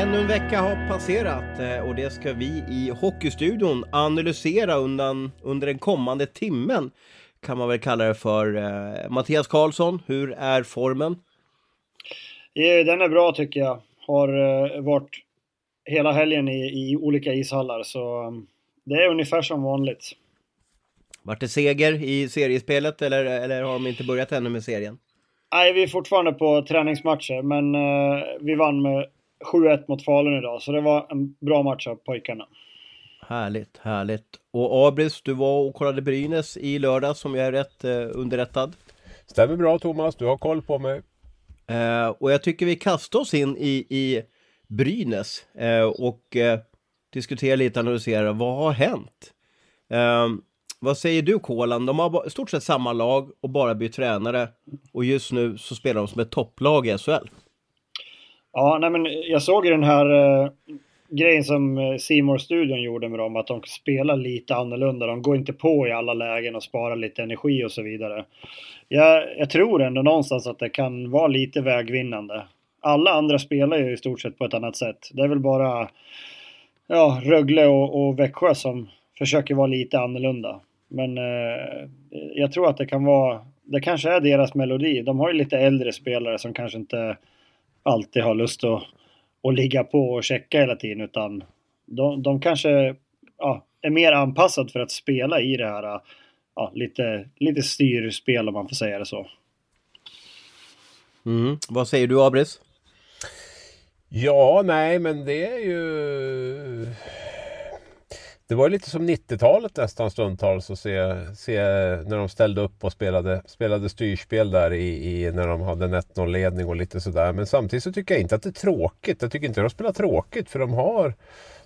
Ännu en vecka har passerat eh, och det ska vi i Hockeystudion analysera undan, under den kommande timmen. Kan man väl kalla det för. Eh, Mattias Karlsson, hur är formen? Den är bra tycker jag. Har eh, varit hela helgen i, i olika ishallar så um, det är ungefär som vanligt. Vart det seger i seriespelet eller, eller har de inte börjat ännu med serien? Nej, vi är fortfarande på träningsmatcher men vi vann med 7-1 mot Falun idag, så det var en bra match av pojkarna. Härligt, härligt. Och Abris, du var och kollade Brynäs i lördag som jag är rätt eh, underrättad. Stämmer bra Thomas, du har koll på mig. Eh, och jag tycker vi kastar oss in i, i Brynäs eh, och eh, diskuterar lite, analyserar vad har hänt? Eh, vad säger du Kolan? De har i stort sett samma lag och bara bytt tränare och just nu så spelar de som ett topplag i SHL. Ja, nej men jag såg ju den här eh, grejen som eh, Simor studion gjorde med dem, att de spelar lite annorlunda. De går inte på i alla lägen och sparar lite energi och så vidare. Jag, jag tror ändå någonstans att det kan vara lite vägvinnande. Alla andra spelar ju i stort sett på ett annat sätt. Det är väl bara ja, Rögle och, och Växjö som försöker vara lite annorlunda. Men eh, jag tror att det kan vara, det kanske är deras melodi. De har ju lite äldre spelare som kanske inte alltid har lust att, att ligga på och checka hela tiden utan de, de kanske ja, är mer anpassade för att spela i det här ja, lite, lite styrspel om man får säga det så. Mm. Vad säger du Abris? Ja, nej men det är ju det var lite som 90-talet nästan stundtals att se, se när de ställde upp och spelade, spelade styrspel där i, i när de hade en 1-0-ledning och lite sådär. Men samtidigt så tycker jag inte att det är tråkigt. Jag tycker inte de spelar tråkigt för de har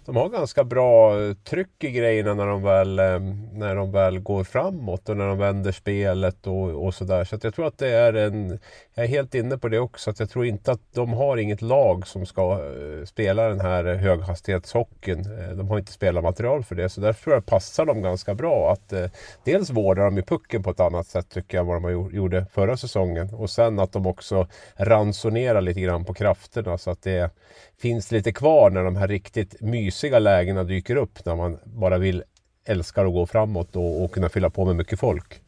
de har ganska bra eh, tryck i grejerna när de väl, eh, när de väl går framåt och när de vänder spelet och, och sådär. Så att jag tror att det är en... Jag är helt inne på det också. Att jag tror inte att de har inget lag som ska eh, spela den här höghastighetshockeyn. De har inte spelarmaterial för det. Så därför tror jag det passar dem ganska bra. Att dels vårdar de i pucken på ett annat sätt tycker jag vad de gjorde förra säsongen. Och sen att de också ransonerar lite grann på krafterna så att det finns lite kvar när de här riktigt mysiga lägena dyker upp. När man bara vill, älskar att gå framåt och, och kunna fylla på med mycket folk.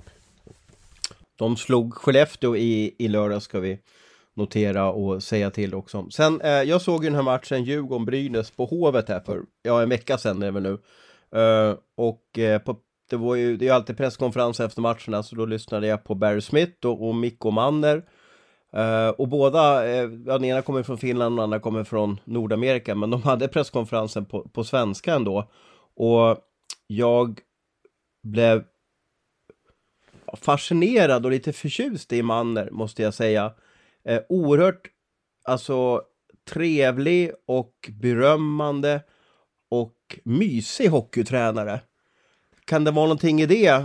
De slog Skellefteå i, i lördag ska vi notera och säga till också. Sen, eh, jag såg ju den här matchen Djurgården-Brynäs på Hovet här för, ja en vecka sedan är det väl nu. Eh, och eh, på, det var ju, det är ju alltid presskonferens efter matcherna så då lyssnade jag på Barry Smith och, och Mikko Manner. Uh, och båda, uh, den ena kommer från Finland och den andra kommer från Nordamerika, men de hade presskonferensen på, på svenska ändå. Och jag blev fascinerad och lite förtjust i Manner, måste jag säga. Uh, oerhört, alltså trevlig och berömmande och mysig hockeytränare. Kan det vara någonting i det?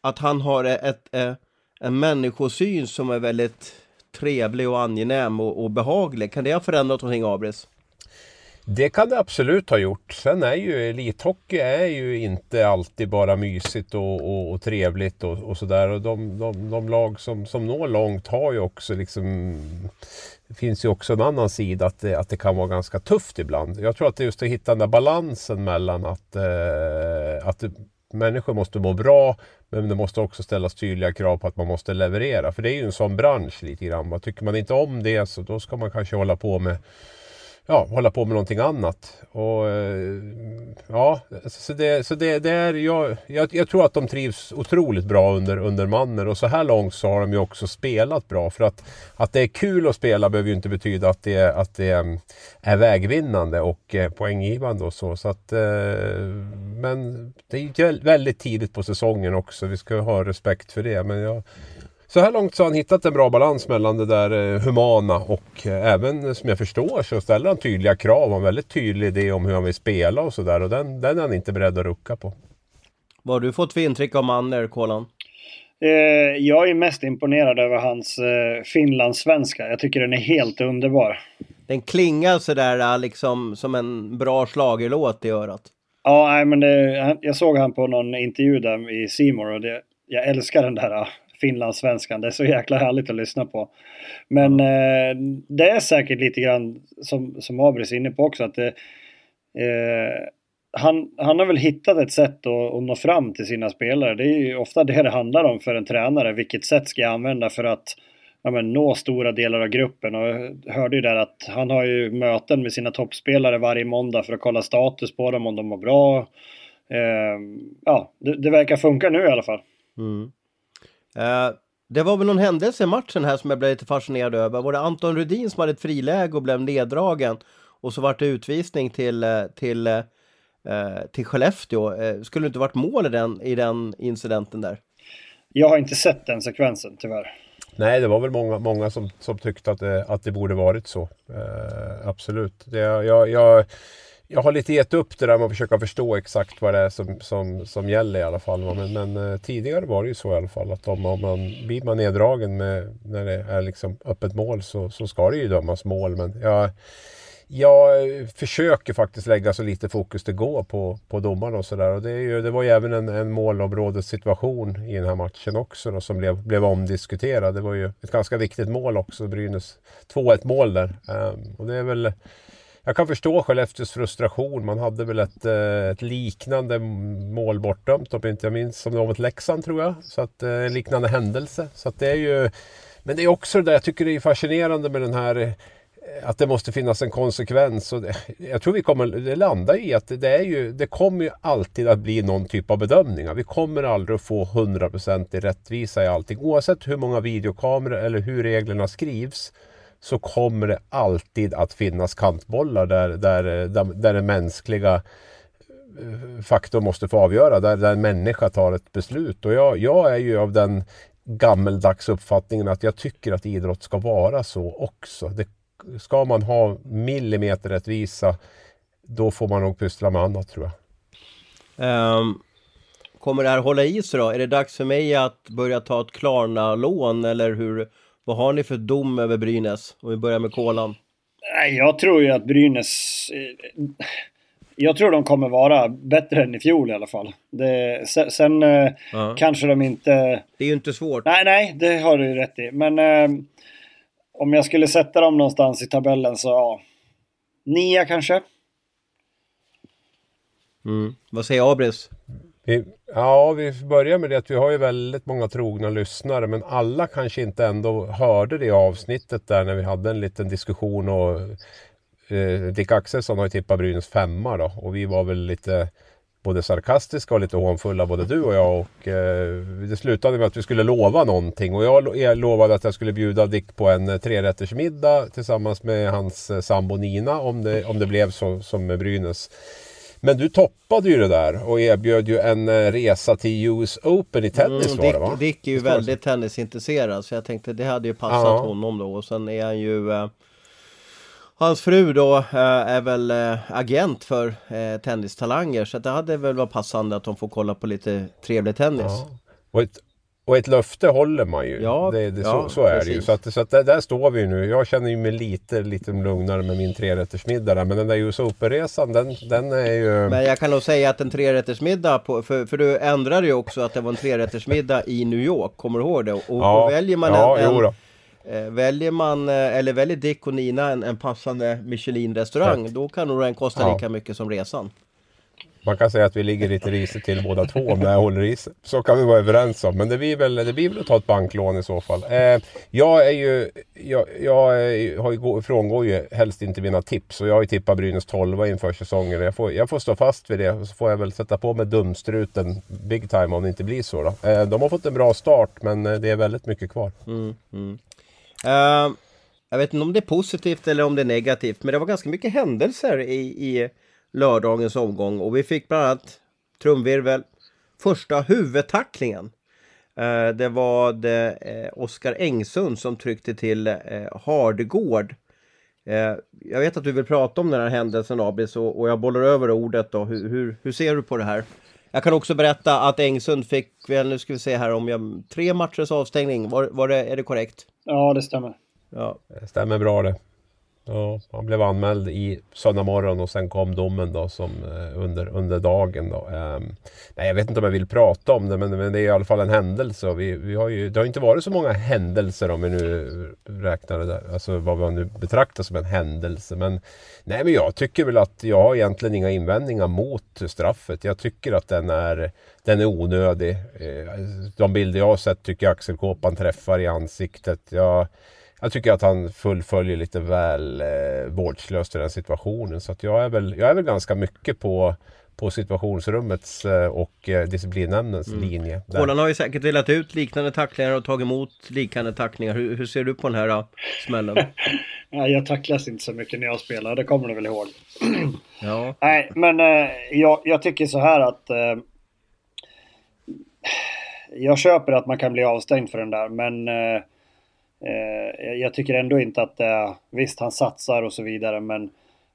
Att han har ett, ett en människosyn som är väldigt trevlig och angenäm och, och behaglig. Kan det ha förändrat någonting, Abris? Det kan det absolut ha gjort. Sen är ju elithockey är ju inte alltid bara mysigt och, och, och trevligt och, och sådär. Och de, de, de, lag som, som når långt har ju också liksom... Det finns ju också en annan sida att det, att det kan vara ganska tufft ibland. Jag tror att det är just att hitta den där balansen mellan att, eh, att människor måste må bra men det måste också ställas tydliga krav på att man måste leverera. För det är ju en sån bransch lite grann. Tycker man inte om det så då ska man kanske hålla på med ja, hålla på med någonting annat. Och, eh, ja, så det, så det, det är, jag, jag, jag, tror att de trivs otroligt bra under, under Manner och så här långt så har de ju också spelat bra. För att, att det är kul att spela behöver ju inte betyda att det, att det mm, är vägvinnande och eh, poänggivande och så. så att, eh, men det är väldigt tidigt på säsongen också. Vi ska ha respekt för det. Men jag, så här långt så har han hittat en bra balans mellan det där eh, humana och eh, även som jag förstår så ställer han tydliga krav. Han väldigt tydlig idé om hur han vill spela och sådär och den, den är han inte beredd att rucka på. Vad har du fått för intryck av Manner, Kolan? Eh, jag är mest imponerad över hans eh, finlandssvenska. Jag tycker den är helt underbar. Den klingar sådär liksom som en bra slagerlåt i örat. Ja, nej, men det, jag såg han på någon intervju där i Simor och det, jag älskar den där finlandssvenskan. Det är så jäkla härligt att lyssna på. Men eh, det är säkert lite grann som, som Abris är inne på också att det, eh, han, han har väl hittat ett sätt att, att nå fram till sina spelare. Det är ju ofta det det handlar om för en tränare. Vilket sätt ska jag använda för att ja, men, nå stora delar av gruppen. Och jag hörde ju där att han har ju möten med sina toppspelare varje måndag för att kolla status på dem, om de mår bra. Eh, ja, det, det, verkar funka nu i alla fall. Mm. Eh, det var väl någon händelse i matchen här som jag blev lite fascinerad över. Var det Anton Rudin som hade ett friläge och blev neddragen? Och så vart det utvisning till, eh, till, eh, till Skellefteå. Skulle det inte varit mål i den, i den incidenten där? Jag har inte sett den sekvensen tyvärr. Nej, det var väl många, många som, som tyckte att det, att det borde varit så. Eh, absolut. Det, jag, jag, jag har lite gett upp det där med att försöka förstå exakt vad det är som, som, som gäller i alla fall. Men, men eh, tidigare var det ju så i alla fall att om, om man blir man neddragen med, när det är liksom öppet mål så, så ska det ju dömas mål. Men jag, jag försöker faktiskt lägga så lite fokus det går på, på domarna och sådär. Det, det var ju även en, en målområdessituation i den här matchen också då, som blev, blev omdiskuterad. Det var ju ett ganska viktigt mål också, Brynäs 2-1 mål där. Um, och det är väl jag kan förstå Skellefteås frustration. Man hade väl ett, eh, ett liknande mål bortdömt om inte jag minns som det var mot Leksand tror jag. Så att eh, en liknande händelse. Så att det är ju Men det är också det där jag tycker det är fascinerande med den här eh, att det måste finnas en konsekvens. Och det, jag tror vi kommer det landa i att det, är ju, det kommer ju alltid att bli någon typ av bedömningar. Vi kommer aldrig att få 100% i rättvisa i allting. Oavsett hur många videokameror eller hur reglerna skrivs så kommer det alltid att finnas kantbollar där, där, där, där den mänskliga eh, faktorn måste få avgöra. Där, där en människa tar ett beslut. Och jag, jag är ju av den gammeldags uppfattningen att jag tycker att idrott ska vara så också. Det, ska man ha millimeterrättvisa då får man nog pyssla med annat tror jag. Um, kommer det här hålla i sig då? Är det dags för mig att börja ta ett Klarna-lån eller hur, vad har ni för dom över Brynäs? Om vi börjar med kolan. Jag tror ju att Brynäs... Eh, jag tror de kommer vara bättre än i fjol i alla fall. Det, sen uh -huh. kanske de inte... Det är ju inte svårt. Nej, nej, det har du ju rätt i. Men uh, om jag skulle sätta dem någonstans i tabellen så ja, nia kanske. Mm. Vad säger Abris? Vi, ja, vi börjar med det att vi har ju väldigt många trogna lyssnare men alla kanske inte ändå hörde det avsnittet där när vi hade en liten diskussion och eh, Dick Axelsson har ju tippat Brynäs femma då och vi var väl lite både sarkastiska och lite hånfulla både du och jag och eh, det slutade med att vi skulle lova någonting och jag, jag eh, lovade att jag skulle bjuda Dick på en eh, trerättersmiddag tillsammans med hans eh, sambo Nina om det, om det blev så som med Brynäs. Men du toppade ju det där och erbjöd ju en eh, resa till US Open i tennis mm, var det va? Dick är ju väldigt tennisintresserad så jag tänkte det hade ju passat ja. honom då och sen är han ju eh, Hans fru då äh, är väl äh, agent för äh, tennistalanger så det hade väl varit passande att de får kolla på lite trevlig tennis. Ja. Och, ett, och ett löfte håller man ju. Ja, det, det, ja, så, så är det ju. Så, att, så att där, där, står vi nu. Jag känner mig lite, lite lugnare med min trerättersmiddag där. Men den där US Open-resan den, den är ju... Men jag kan nog säga att en trerättersmiddag, på, för, för du ändrade ju också att det var en trerättersmiddag i New York. Kommer du ihåg det? Och, ja, och väljer man ja, en, en Eh, väljer man, eh, eller väljer Dick och Nina en, en passande Michelin-restaurang Då kan nog den kosta ja. lika mycket som resan. Man kan säga att vi ligger lite risigt till båda två om det här håller i sig. Så kan vi vara överens om. Men det blir väl, det blir väl att ta ett banklån i så fall. Eh, jag är ju, jag, jag är, har ju, frångår ju helst inte mina tips. Och jag har ju tippat Brynäs 12 inför säsongen. Jag får, jag får stå fast vid det. Och så får jag väl sätta på mig dumstruten big time om det inte blir så. Då. Eh, de har fått en bra start men eh, det är väldigt mycket kvar. Mm, mm. Uh, jag vet inte om det är positivt eller om det är negativt, men det var ganska mycket händelser i, i lördagens omgång och vi fick bland annat trumvirvel, första huvudtacklingen. Eh, det var det, eh, Oskar Engsund som tryckte till eh, Hardegård. Jag vet att du vill prata om den här händelsen Abis och, och jag bollar över ordet då. Hur, hur, hur, ser du på det här? Jag kan också berätta att Engsund fick väl, nu ska vi se här om jag, tre matchers avstängning. Var, var det, är det korrekt? Ja, det stämmer. Ja. Det stämmer bra det. Ja, han blev anmäld i söndag morgon och sen kom domen då som eh, under, under dagen. Då. Um, nej, jag vet inte om jag vill prata om det men, men det är i alla fall en händelse. Vi, vi har ju, det har inte varit så många händelser om vi nu räknar det där, alltså vad man nu betraktar som en händelse. Men, nej, men jag tycker väl att jag har egentligen inga invändningar mot straffet. Jag tycker att den är, den är onödig. Eh, de bilder jag har sett tycker jag Axel Kåpan träffar i ansiktet. Jag, jag tycker att han fullföljer lite väl eh, vårdslöst i den situationen. Så att jag, är väl, jag är väl ganska mycket på, på situationsrummets eh, och eh, disciplinnämndens mm. linje. Kolan har ju säkert delat ut liknande tacklingar och tagit emot liknande tacklingar. Hur, hur ser du på den här då, smällen? Nej, jag tacklas inte så mycket när jag spelar, det kommer du väl ihåg? ja. Nej, men eh, jag, jag, tycker så här att eh, jag köper att man kan bli avstängd för den där, men eh, Eh, Eh, jag tycker ändå inte att det, visst han satsar och så vidare men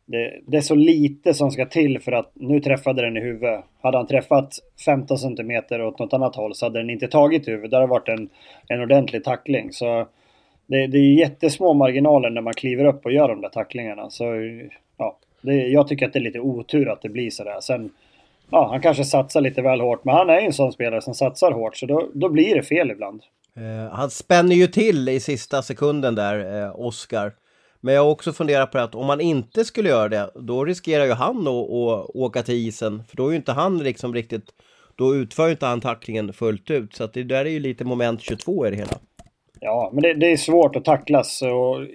det, det, är så lite som ska till för att nu träffade den i huvudet. Hade han träffat 15 centimeter åt något annat håll så hade den inte tagit huvudet. Det hade varit en, en ordentlig tackling. Så det, det är jättesmå marginaler när man kliver upp och gör de där tacklingarna. Så ja, det, jag tycker att det är lite otur att det blir sådär. Sen, ja, han kanske satsar lite väl hårt, men han är ju en sån spelare som satsar hårt så då, då blir det fel ibland. Eh, han spänner ju till i sista sekunden där, eh, Oscar. Men jag har också funderat på att om man inte skulle göra det, då riskerar ju han att, att åka till isen. För då är ju inte han liksom riktigt, då utför ju inte han tacklingen fullt ut. Så att det där är ju lite moment 22 i det hela. Ja, men det, det är svårt att tacklas och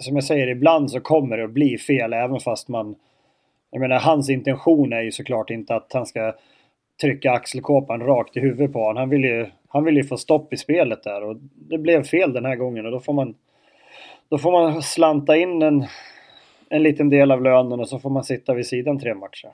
som jag säger, ibland så kommer det att bli fel även fast man... Jag menar, hans intention är ju såklart inte att han ska trycka axelkåpan rakt i huvudet på honom. Han vill ju han vill ju få stopp i spelet där och det blev fel den här gången och då får man då får man slanta in en, en liten del av lönen och så får man sitta vid sidan tre matcher.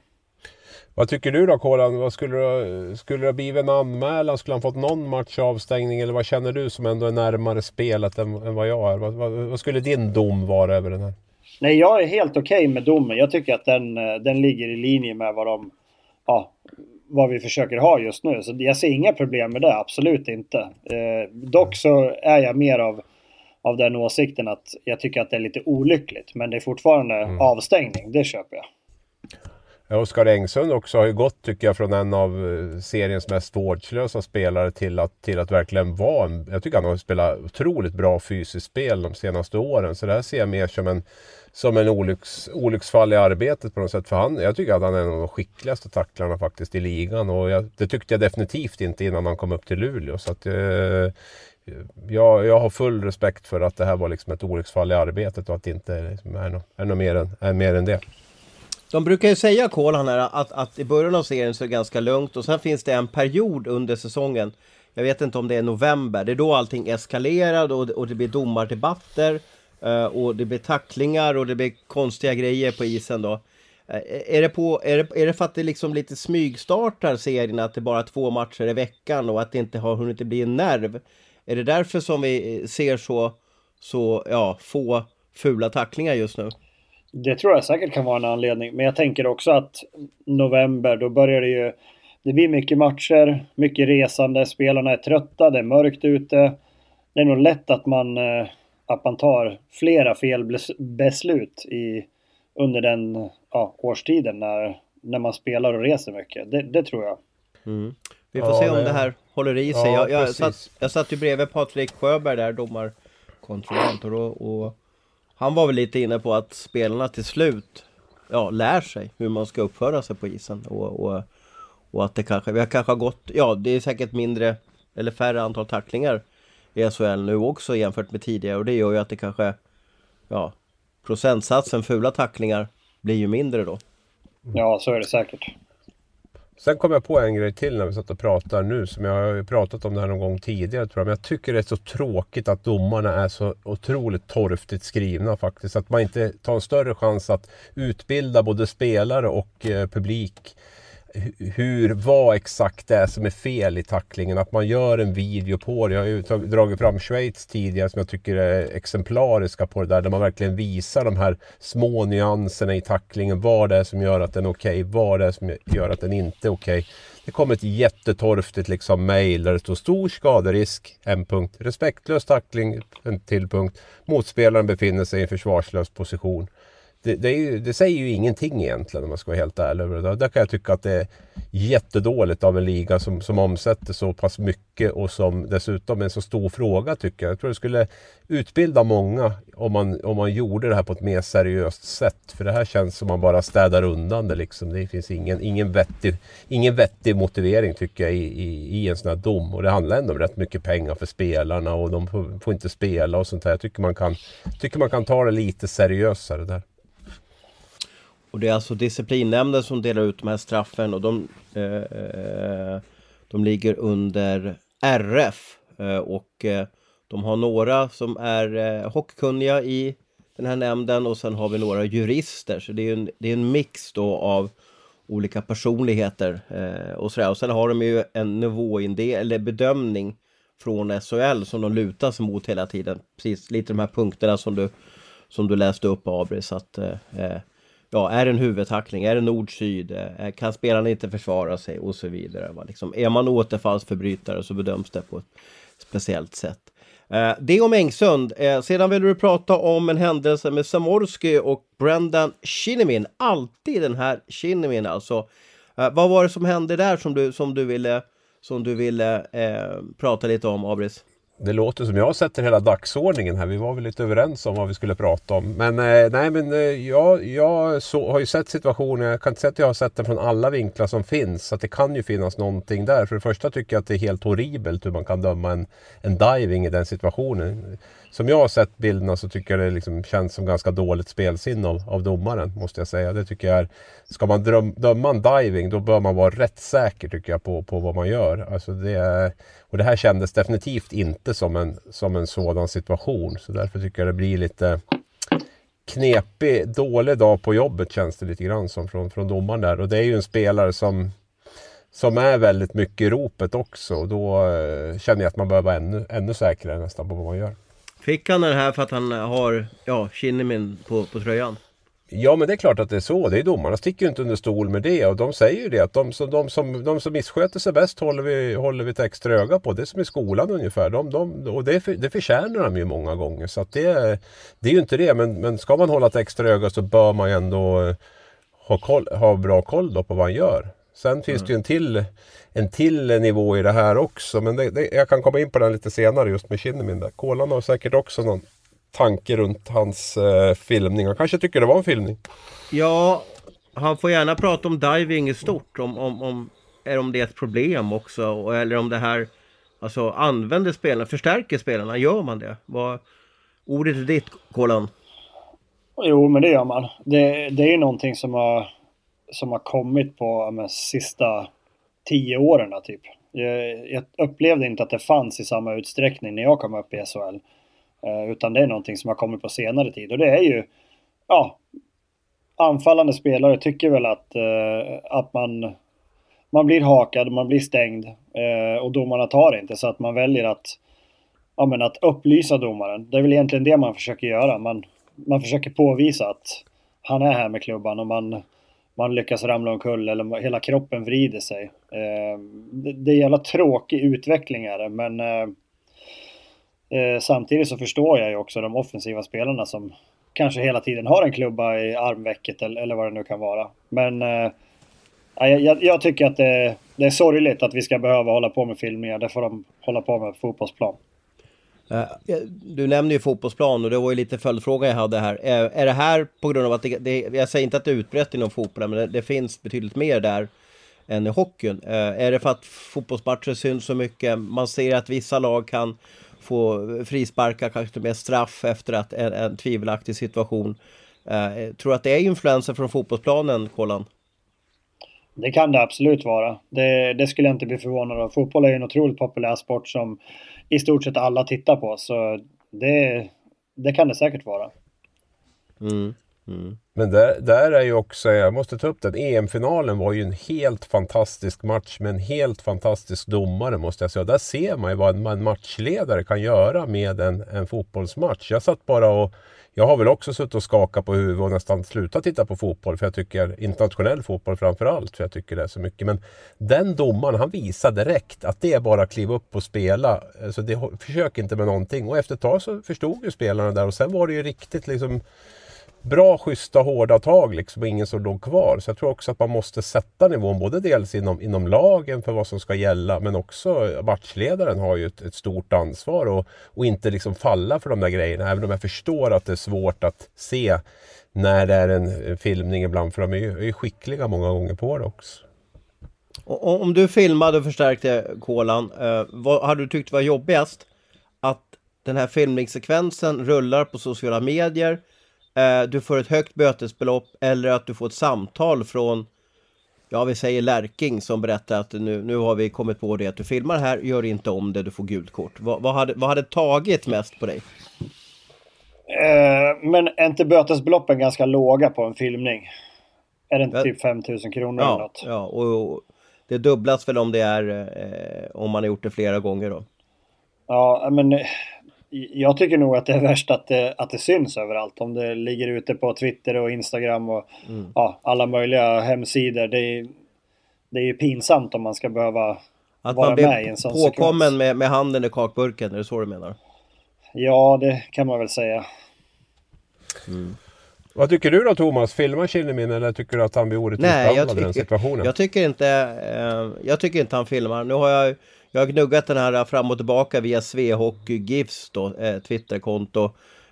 Vad tycker du då Kolan? Vad skulle, det, skulle det blivit en anmälan? Skulle han fått någon match avstängning? Eller vad känner du som ändå är närmare spelet än, än vad jag är? Vad, vad, vad, skulle din dom vara över den här? Nej, jag är helt okej okay med domen. Jag tycker att den, den ligger i linje med vad de ja, vad vi försöker ha just nu. Så jag ser inga problem med det, absolut inte. Eh, dock så är jag mer av, av den åsikten att jag tycker att det är lite olyckligt. Men det är fortfarande mm. avstängning, det köper jag. Ja, Oskar Engsund också har ju gått, tycker jag, från en av eh, seriens mest vårdslösa spelare till att, till att verkligen vara en... Jag tycker han har spelat otroligt bra fysiskt spel de senaste åren. Så det här ser jag mer som en som en olycks, olycksfall i arbetet på något sätt. För han, jag tycker att han är en av de skickligaste tacklarna faktiskt i ligan. Och jag, det tyckte jag definitivt inte innan han kom upp till Luleå. Så att, eh, jag, jag har full respekt för att det här var liksom ett olycksfall i arbetet och att det inte liksom är, något, är något mer, än, är mer än det. De brukar ju säga, Kolan, att, att i början av serien så är det ganska lugnt och sen finns det en period under säsongen jag vet inte om det är november, det är då allting eskalerar och, och det blir domardebatter Eh, och det blir tacklingar och det blir konstiga grejer på isen då. Uh, är, det på, är, det, är det för att det liksom lite smygstartar serien, att det bara är två matcher i veckan och att det inte har hunnit bli en nerv? Är det därför som vi eh, ser så, så ja, få fula tacklingar just nu? Det tror jag säkert kan vara en anledning, men jag tänker också att november, då börjar det ju... Det blir mycket matcher, mycket resande, spelarna är trötta, det är mörkt ute. Det är nog lätt att man att man tar flera felbeslut i, under den ja, årstiden när, när man spelar och reser mycket. Det, det tror jag. Mm. Vi får ja, se om det här håller i sig. Ja, jag, jag, satt, jag satt ju bredvid Patrik Sjöberg där, domarkontrollant. Och, och han var väl lite inne på att spelarna till slut ja, lär sig hur man ska uppföra sig på isen. Och, och, och att det kanske, vi har kanske gått, ja det är säkert mindre eller färre antal tacklingar i SHL nu också jämfört med tidigare och det gör ju att det kanske, ja, procentsatsen fula tacklingar blir ju mindre då. Ja, så är det säkert. Sen kom jag på en grej till när vi satt och pratade nu som jag har pratat om det här någon gång tidigare tror jag. Men jag tycker det är så tråkigt att domarna är så otroligt torftigt skrivna faktiskt. Att man inte tar en större chans att utbilda både spelare och eh, publik hur, vad exakt det är som är fel i tacklingen. Att man gör en video på det. Jag har ju dragit fram Schweiz tidigare som jag tycker är exemplariska på det där. Där man verkligen visar de här små nyanserna i tacklingen. Vad det är som gör att den är okej. Okay, vad det är som gör att den inte är okej. Okay. Det kom ett jättetorftigt liksom mail där det stod stor skaderisk, en punkt. Respektlös tackling, en till punkt. Motspelaren befinner sig i en försvarslös position det, det, ju, det, säger ju ingenting egentligen om man ska vara helt ärlig. Där, där kan jag tycka att det är jättedåligt av en liga som, som omsätter så pass mycket och som dessutom är en så stor fråga tycker jag. Jag tror det skulle utbilda många om man, om man gjorde det här på ett mer seriöst sätt. För det här känns som man bara städar undan det liksom. Det finns ingen, ingen, vettig, ingen vettig motivering tycker jag i, i, i en sån här dom. Och det handlar ändå om rätt mycket pengar för spelarna och de får, får inte spela och sånt där. Jag tycker man kan, tycker man kan ta det lite seriösare där. Och det är alltså disciplinnämnden som delar ut de här straffen och de, eh, eh de ligger under RF. Eh, och eh, de har några som är eh, hockeykunniga i den här nämnden och sen har vi några jurister. Så det är en, det är en mix då av olika personligheter eh, och sådär. Och sen har de ju en nivåindel eller bedömning från SHL som de lutar sig mot hela tiden. Precis lite de här punkterna som du, som du läste upp Abris. Att, eh, eh ja, är det en huvudtackling? Är det nord-syd? Eh, kan spelarna inte försvara sig? Och så vidare. Va? Liksom, är man återfallsförbrytare så bedöms det på ett speciellt sätt. Eh, det om Engsund. Eh, sedan vill du prata om en händelse med Samorski och Brendan Shinnimin. Alltid den här Shinnimin alltså. Eh, vad var det som hände där som du, som du ville, som du ville eh, prata lite om, Abris? Det låter som jag sätter hela dagsordningen här. Vi var väl lite överens om vad vi skulle prata om. Men eh, nej, men eh, jag, jag så, har ju sett situationen. Jag kan inte säga att jag har sett den från alla vinklar som finns. Så det kan ju finnas någonting där. För det första tycker jag att det är helt horribelt hur man kan döma en, en diving i den situationen som jag har sett bilderna så tycker jag det liksom känns som ganska dåligt spelsinne av, av domaren. Måste jag säga. Det tycker jag är, ska man dröm, döma en diving då bör man vara rätt säker tycker jag på, på vad man gör. Alltså det, är, och det här kändes definitivt inte som en, som en sådan situation. Så därför tycker jag det blir lite knepig, dålig dag på jobbet känns det lite grann som från, från domaren där. Och det är ju en spelare som som är väldigt mycket i ropet också. Då eh, känner jag att man behöver vara ännu, ännu säkrare nästan på vad man gör. Fick han den här för att han eh, har ja, Kinnimin på, på tröjan? Ja men det är klart att det är så. Det är domarna sticker ju inte under stol med det. Och de säger ju det att de, som, de, som, de som missköter sig bäst håller vi, håller vi ett extra öga på. Det är som i skolan ungefär. De, de, och det, för, det förtjänar de ju många gånger. Så att det, det är ju inte det. Men, men ska man hålla ett extra öga så bör man ju ändå eh, ha, koll, ha bra koll då på vad han gör. Sen finns mm. det ju en till, en till nivå i det här också. Men det, det, jag kan komma in på den lite senare just med Kinnamin där. Kolan har säkert också någon tanke runt hans eh, filmning. Han kanske tycker det var en filmning. Ja, han får gärna prata om diving i stort. Om, om, om, är om det är ett problem också. Eller om det här alltså, använder spelarna, förstärker spelarna. Gör man det? Vad, ordet är ditt, Kolan. Jo, men det gör man. Det, det är ju någonting som har som har kommit på de sista tio åren typ. Jag, jag, upplevde inte att det fanns i samma utsträckning när jag kom upp i SHL. Eh, utan det är någonting som har kommit på senare tid och det är ju, ja, anfallande spelare tycker väl att, eh, att man, man blir hakad, man blir stängd eh, och domarna tar inte så att man väljer att, ja, men att upplysa domaren. Det är väl egentligen det man försöker göra. Man, man försöker påvisa att han är här med klubban och man man lyckas ramla omkull eller hela kroppen vrider sig. Eh, det, är jävla tråkig utveckling är det, men eh, eh, samtidigt så förstår jag ju också de offensiva spelarna som kanske hela tiden har en klubba i armvecket eller, eller vad det nu kan vara. Men eh, jag, jag, tycker att det, det, är sorgligt att vi ska behöva hålla på med filmningar. Det får de hålla på med på fotbollsplan. Eh, du nämnde ju fotbollsplan och det var ju lite följdfråga jag hade här. Är, är det här på grund av att det, det, jag säger inte att det är utbrett inom fotbollen, men det, det finns betydligt mer där än i hockeyn. Eh, är det för att fotbollsmatcher syns så mycket? Man ser att vissa lag kan få frisparkar, kanske med straff efter att en, en tvivelaktig situation. Tror du att det är influenser från fotbollsplanen, Kolan? Det kan det absolut vara. Det, det, skulle jag inte bli förvånad av. Fotboll är en otroligt populär sport som i stort sett alla tittar på. Så det, det kan det säkert vara. Mm. Mm. Men där, där är ju också, jag måste ta upp den, EM-finalen var ju en helt fantastisk match med en helt fantastisk domare måste jag säga. Där ser man ju vad en matchledare kan göra med en, en fotbollsmatch. Jag satt bara och jag har väl också suttit och skakat på huvudet och nästan slutat titta på fotboll. För jag tycker internationell fotboll framför allt. För jag tycker det är så mycket. Men den domaren han visar direkt att det är bara att kliva upp och spela. Så det, försök inte med någonting. Och efter ett tag så förstod ju spelarna där. Och sen var det ju riktigt liksom bra, schyssta, hårda tag liksom och ingen som låg kvar. Så jag tror också att man måste sätta nivån både dels inom, inom lagen för vad som ska gälla men också matchledaren har ju ett, ett stort ansvar och, och inte liksom falla för de där grejerna. Även om jag förstår att det är svårt att se när det är en filmning ibland för de är ju, är ju skickliga många gånger på det också. Om du filmade och förstärkte kolan, eh, vad hade du tyckt var jobbigast? Att den här filmningssekvensen rullar på sociala medier eh, du får ett högt bötesbelopp eller att du får ett samtal från Ja, vi säger Lärking som berättar att nu, nu har vi kommit på det att du filmar här, gör inte om det, du får gult kort. Vad, vad, hade, vad hade tagit mest på dig? Eh, men är inte bötesbeloppen ganska låga på en filmning? Är det inte ja. typ 5000 kronor ja, eller något? Ja, och, och det dubblas väl om det är eh, om man har gjort det flera gånger då? Ja, men jag tycker nog att det är värst att det, att det syns överallt. Om det ligger ute på Twitter och Instagram och mm. ja, alla möjliga hemsidor. Det är, det är ju pinsamt om man ska behöva att vara med i en sån sekvens. Att man blir påkommen med, med handen i kakburken, är det så du menar? Ja, det kan man väl säga. Mm. Vad tycker du då Thomas? Filmar Kinnamin eller tycker du att han blir orättvist behandlad i den situationen? Jag tycker inte, eh, jag tycker inte han filmar. Nu har jag jag har gnuggat den här fram och tillbaka via Svehockey GIFs då, eh, Twitterkonto.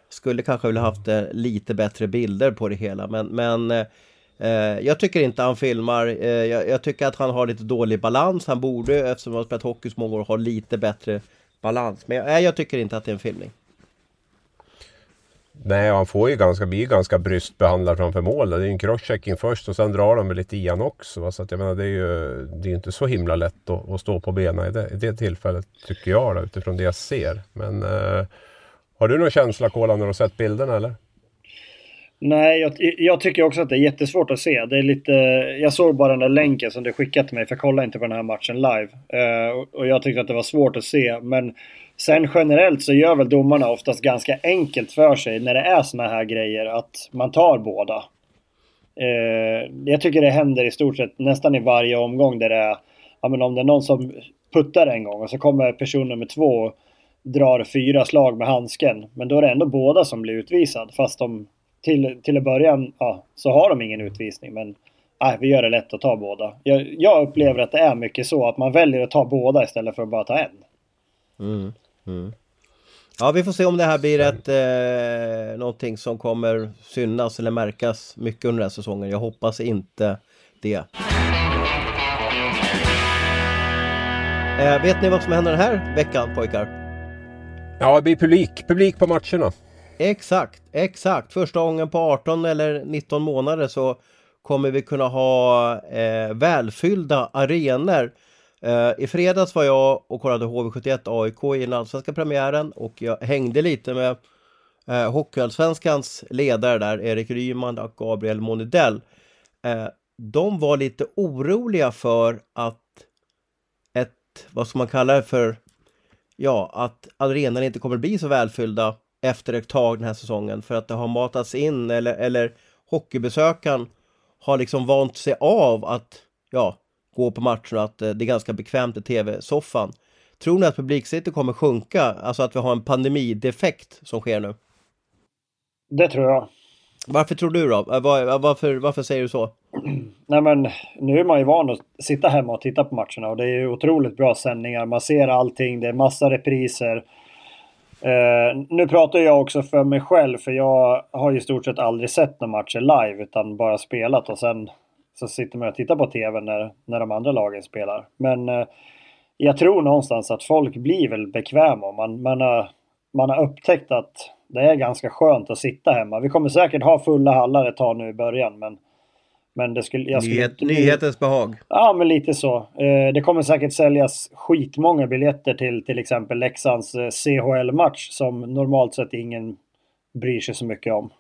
Skulle kanske vilja haft eh, lite bättre bilder på det hela men, men eh, jag tycker inte han filmar. Eh, jag, jag, tycker att han har lite dålig balans. Han borde, eftersom han har spelat hockey så många år, ha lite bättre balans. Men nej, jag tycker inte att det är en filmning. Nej, han får ju ganska, blir ganska bryskt behandlad framför mål. Det är ju en crosschecking först och sen drar de lite i han också. Så att jag menar, det är ju det är inte så himla lätt att, att stå på benen i det, i det tillfället, tycker jag då, utifrån det jag ser. Men eh, har du någon känsla, Kola, när du har sett bilderna eller? Nej, jag, jag, tycker också att det är jättesvårt att se. Det är lite, jag såg bara den där länken som du skickade till mig, för jag kollade inte på den här matchen live. Eh, och, och jag tyckte att det var svårt att se, men Sen generellt så gör väl domarna oftast ganska enkelt för sig när det är såna här grejer att man tar båda. Eh, jag tycker det händer i stort sett nästan i varje omgång där det är, ja men om det är någon som puttar en gång och så kommer person nummer två och drar fyra slag med handsken. Men då är det ändå båda som blir utvisad fast de till, till en början ja, så har de ingen utvisning. Men nej, vi gör det lätt att ta båda. Jag, jag upplever att det är mycket så att man väljer att ta båda istället för att bara ta en. Mm. Mm. Ja, vi får se om det här blir ett eh, någonting som kommer synas eller märkas mycket under den här säsongen. Jag hoppas inte det. Eh, vet ni vad som händer den här veckan pojkar? Ja, det blir publik, publik på matcherna. Exakt, exakt. Första gången på 18 eller 19 månader så kommer vi kunna ha eh, välfyllda arenor Eh, I fredags var jag och kollade HV71 AIK i den allsvenska premiären och jag hängde lite med eh, Hockeyallsvenskans ledare där, Erik Ryman och Gabriel Monidell. Eh, de var lite oroliga för att ett, vad ska man kalla det för, ja, att arenorna inte kommer bli så välfyllda efter ett tag den här säsongen för att det har matats in eller, eller hockeybesökaren har liksom vant sig av att, ja, gå på matcherna, att eh, det är ganska bekvämt i tv-soffan. Tror ni att publiksiffror kommer sjunka? Alltså att vi har en pandemidefekt som sker nu? Det tror jag. Varför tror du då? Eh, var, varför, varför säger du så? Nej men nu är man ju van att sitta hemma och titta på matcherna och det är ju otroligt bra sändningar. Man ser allting, det är massa repriser. Uh, nu pratar jag också för mig själv för jag har ju i stort sett aldrig sett några matcher live utan bara spelat och sen så sitter man och tittar på TV när, när de andra lagen spelar. Men eh, jag tror någonstans att folk blir väl bekväma. Man, man, har, man har upptäckt att det är ganska skönt att sitta hemma. Vi kommer säkert ha fulla hallar ett tag nu i början. Men, men det skulle, jag skulle, Nyhet, nyhetens behag. Ja, men lite så. Eh, det kommer säkert säljas skitmånga biljetter till till exempel Leksands eh, CHL-match som normalt sett ingen bryr sig så mycket om.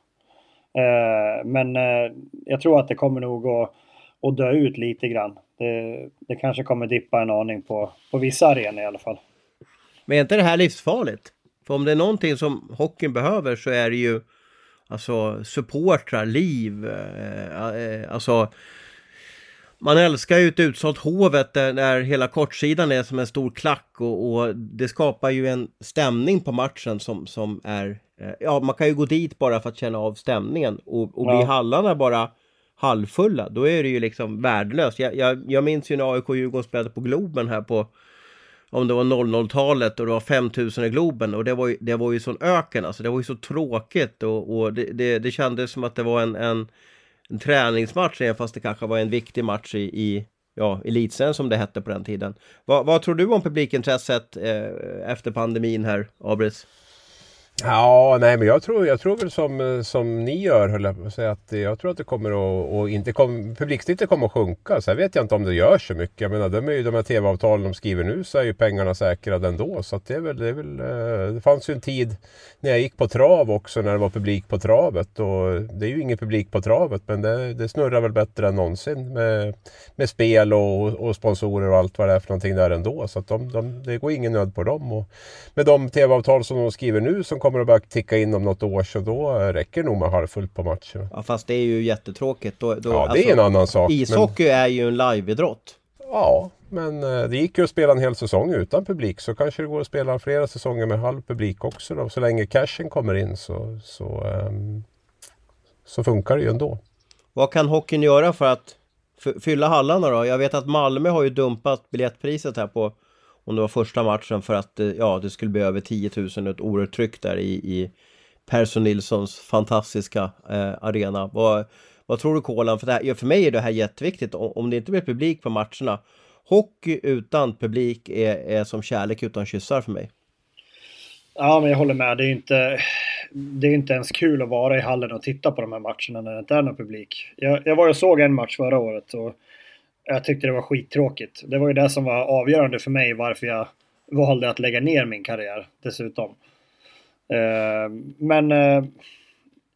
Eh, men eh, jag tror att det kommer nog att, att dö ut lite grann. Det, det kanske kommer dippa en aning på, på vissa arenor i alla fall. Men är inte det här livsfarligt? För om det är någonting som hockeyn behöver så är det ju alltså supportrar, liv, eh, eh, alltså man älskar ju ett utsålt Hovet där, där hela kortsidan är som en stor klack och, och, det skapar ju en stämning på matchen som, som är eh, Ja, man kan ju gå dit bara för att känna av stämningen och, och ja. blir hallarna bara halvfulla, då är det ju liksom värdelöst. Jag, jag, jag minns ju när AIK och Djurgården spelade på Globen här på om det var 00-talet och det var 5000 i Globen och det var ju, det var ju sån öken alltså. Det var ju så tråkigt och, och det, det, det kändes som att det var en, en, en träningsmatch även fast det kanske var en viktig match i, i ja, elitserien som det hette på den tiden. Va, vad tror du om publikintresset eh, efter pandemin här, Abris? Ja, nej men jag tror, jag tror väl som, som ni gör, höll jag på att säga, att jag tror att det kommer att, och inte kom, publiksnittet kommer att sjunka. Sen vet jag inte om det gör så mycket. Jag menar, de, är ju, de här tv-avtalen de skriver nu så är ju pengarna säkrade ändå. Så att det är väl, det är väl, eh, det fanns ju en tid när jag gick på trav också när det var publik på travet. Och det är ju ingen publik på travet men det, det snurrar väl bättre än någonsin med, med spel och, och sponsorer och allt vad det är för någonting där ändå. Så att de, de, det går ingen nöd på dem. Och med de tv-avtal som de skriver nu som kommer att börja ticka in om något år så då räcker det nog med halvfullt på matcherna. Ja fast det är ju jättetråkigt. Då, då, ja det alltså, är en annan sak. Ishockey men... är ju en liveidrott. Ja, men eh, det gick ju att spela en hel säsong utan publik så kanske det går att spela flera säsonger med halv publik också då. Så länge cashen kommer in så, så, um, så funkar det ju ändå. Vad kan hockeyn göra för att fylla hallarna då? Jag vet att Malmö har ju dumpat biljettpriset här på om det var första matchen för att eh, ja, det skulle bli över 10 000, ett oerhört tryck där i, i Persson Nilssons fantastiska eh, arena. Vad, vad tror du Kolan? För, det här, för mig är det här jätteviktigt. Om det inte blir publik på matcherna. Hockey utan publik är, är som kärlek utan kyssar för mig. Ja, men jag håller med. Det är inte, det är inte ens kul att vara i hallen och titta på de här matcherna när det inte är någon publik. Jag, jag var och såg en match förra året och jag tyckte det var skittråkigt. Det var ju det som var avgörande för mig varför jag valde att lägga ner min karriär dessutom. Eh, men eh,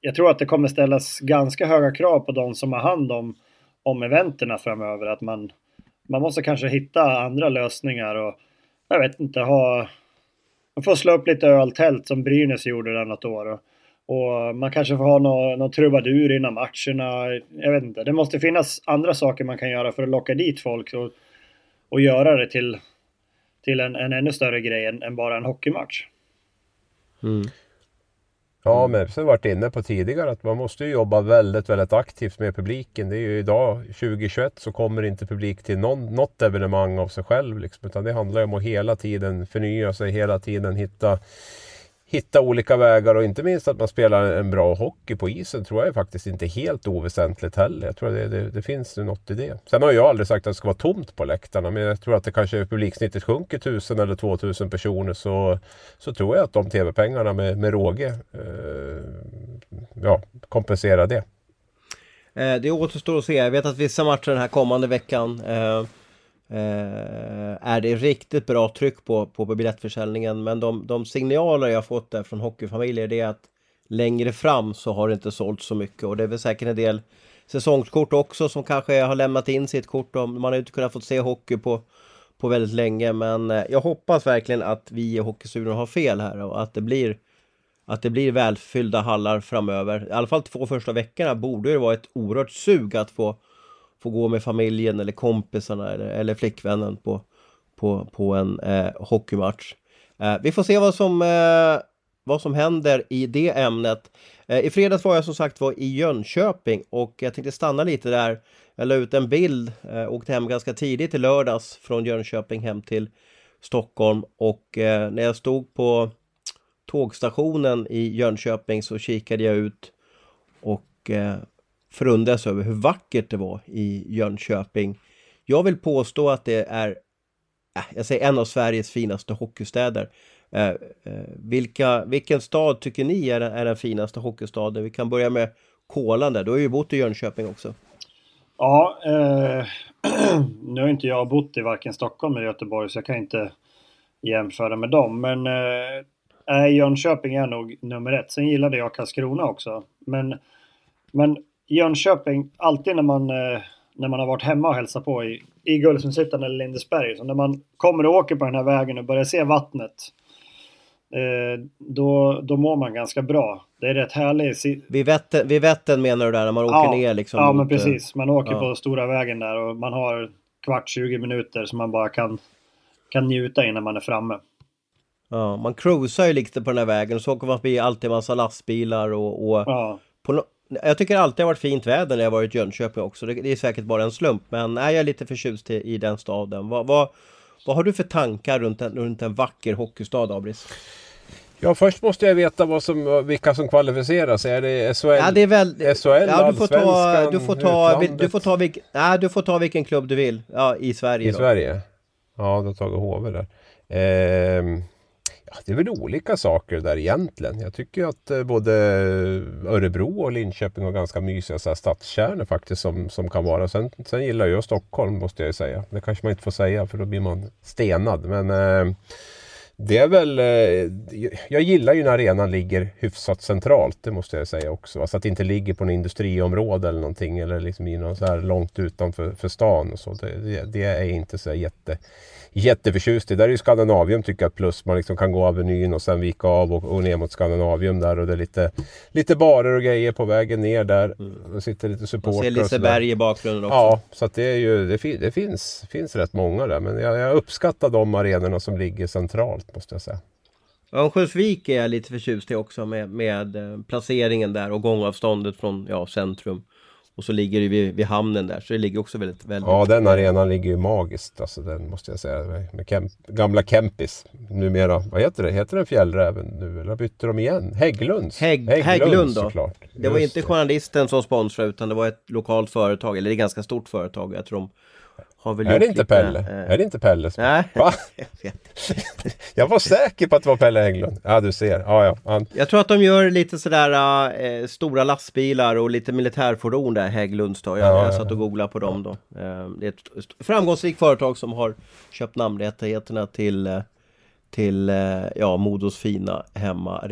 jag tror att det kommer ställas ganska höga krav på de som har hand om, om eventerna framöver. Att man, man måste kanske hitta andra lösningar och jag vet inte, ha... Man får slå upp lite öltält som Brynäs gjorde där något år. Och, och man kanske får ha någon, någon trubadur innan matcherna. Jag vet inte. Det måste finnas andra saker man kan göra för att locka dit folk och, och göra det till, till en, en ännu större grej än, än bara en hockeymatch. Mm. Ja, men som varit inne på tidigare att man måste jobba väldigt, väldigt aktivt med publiken. Det är ju idag 2021 så kommer inte publik till någon, något evenemang av sig själv. Liksom, utan det handlar om att hela tiden förnya sig, hela tiden hitta hitta olika vägar och inte minst att man spelar en bra hockey på isen tror jag är faktiskt inte helt oväsentligt heller. Jag tror det, det, det finns något i det. Sen har jag aldrig sagt att det ska vara tomt på läktarna men jag tror att det kanske publiksnittet sjunker tusen eller två tusen personer så, så tror jag att de tv-pengarna med, med råge eh, ja, kompenserar det. Eh, det återstår att se. Jag vet att vissa matcher den här kommande veckan eh Eh, är det riktigt bra tryck på, på biljettförsäljningen? Men de, de signaler jag fått där från hockeyfamiljer det är att längre fram så har det inte sålt så mycket. Och det är väl säkert en del säsongskort också som kanske har lämnat in sitt kort. Och man har inte kunnat få se hockey på, på väldigt länge. Men eh, jag hoppas verkligen att vi i Hockeystudion har fel här och att det blir att det blir välfyllda hallar framöver. I alla fall två första veckorna borde det vara ett oerhört sug att få få gå med familjen eller kompisarna eller, eller flickvännen på, på, på en eh, hockeymatch. Eh, vi får se vad som, eh, vad som händer i det ämnet. Eh, I fredags var jag som sagt var i Jönköping och jag tänkte stanna lite där. Jag la ut en bild, eh, åkte hem ganska tidigt i lördags från Jönköping hem till Stockholm och eh, när jag stod på tågstationen i Jönköping så kikade jag ut och eh, förundras över hur vackert det var i Jönköping. Jag vill påstå att det är, äh, jag säger en av Sveriges finaste hockeystäder. Eh, vilka, vilken stad tycker ni är, är den finaste hockeystaden? Vi kan börja med Kolan där, du har ju bott i Jönköping också. Ja, eh, nu har inte jag bott i varken Stockholm eller Göteborg så jag kan inte jämföra med dem. Men eh, Jönköping är nog nummer ett. Sen gillade jag Karlskrona också. Men Men Jönköping, alltid när man, eh, när man har varit hemma och hälsat på i, i Guldsmedshyttan eller Lindesberg, så när man kommer och åker på den här vägen och börjar se vattnet, eh, då, då mår man ganska bra. Det är rätt härligt. Vid Vättern, vid menar du där, när man åker ja, ner liksom? Ja, men precis. Man åker ja. på stora vägen där och man har kvart, 20 minuter som man bara kan, kan njuta innan man är framme. Ja, man cruisar ju lite på den här vägen och så åker man förbi alltid massa lastbilar och, och Ja. på no jag tycker alltid det har varit fint väder när jag varit i Jönköping också. Det, det är säkert bara en slump, men nej, jag är lite förtjust i, i den staden. Vad, vad, vad har du för tankar runt en, runt en vacker hockeystad, Abris? Ja, först måste jag veta vad som, vilka som kvalificerar sig. Är det SHL? Ja, det är väl... SHL, ja, du får ta, du får ta, utlandet? du får ta, vilk, nej, du får ta vilken klubb du vill. Ja, i Sverige I då. Sverige? Ja, då tar vi HV där. Ja, det är väl olika saker där egentligen. Jag tycker att eh, både Örebro och Linköping har ganska mysiga så här, stadskärnor faktiskt som, som kan vara. Sen, sen gillar jag Stockholm måste jag ju säga. Det kanske man inte får säga för då blir man stenad. Men eh, det är väl... Eh, jag gillar ju när arenan ligger hyfsat centralt. Det måste jag säga också. Alltså att det inte ligger på något industriområde eller någonting. Eller liksom i någon så här långt utanför för stan och så. Det, det, det är inte så jätte jätteförtjust i. Där är ju Skandinavium tycker jag ett plus. Man liksom kan gå Avenyn och sen vika av och, och ner mot Skandinavium där. Och det är lite, lite barer och grejer på vägen ner där. Det sitter lite Man supportrar ser och sådär. Liseberg i bakgrunden också. Ja, så att det, är ju, det, fin, det finns, finns rätt många där. Men jag, jag uppskattar de arenorna som ligger centralt måste jag säga. Örnsköldsvik är jag lite förtjust i också med, med eh, placeringen där och gångavståndet från ja, centrum. Och så ligger det vid, vid hamnen där, så det ligger också väldigt... väldigt Ja, den arenan ligger ju magiskt. Alltså den måste jag säga. Med Kemp, gamla Kempis. Numera, vad heter det? Heter den Fjällräven nu? Eller bytte de igen? Hägglunds? Hägg, Hägglund då. såklart. Det var Just inte journalisten som sponsrade utan det var ett lokalt företag, eller det är ett ganska stort företag. Jag tror de har väl Är det inte Pelle? eh, Är det inte Pelle? som- Nej, Va? jag vet. Jag var säker på att det var Pelle Hägglund. Ja, du ser. Ja, ja. Han, Jag tror att de gör lite sådär eh, stora lastbilar och lite militärfordon där, Hägglunds då. Jag, Ja, jag ja, satt och googlade på dem då. Eh, det är ett framgångsrikt företag som har köpt namnrättigheterna till, till ja, Modos fina hemma.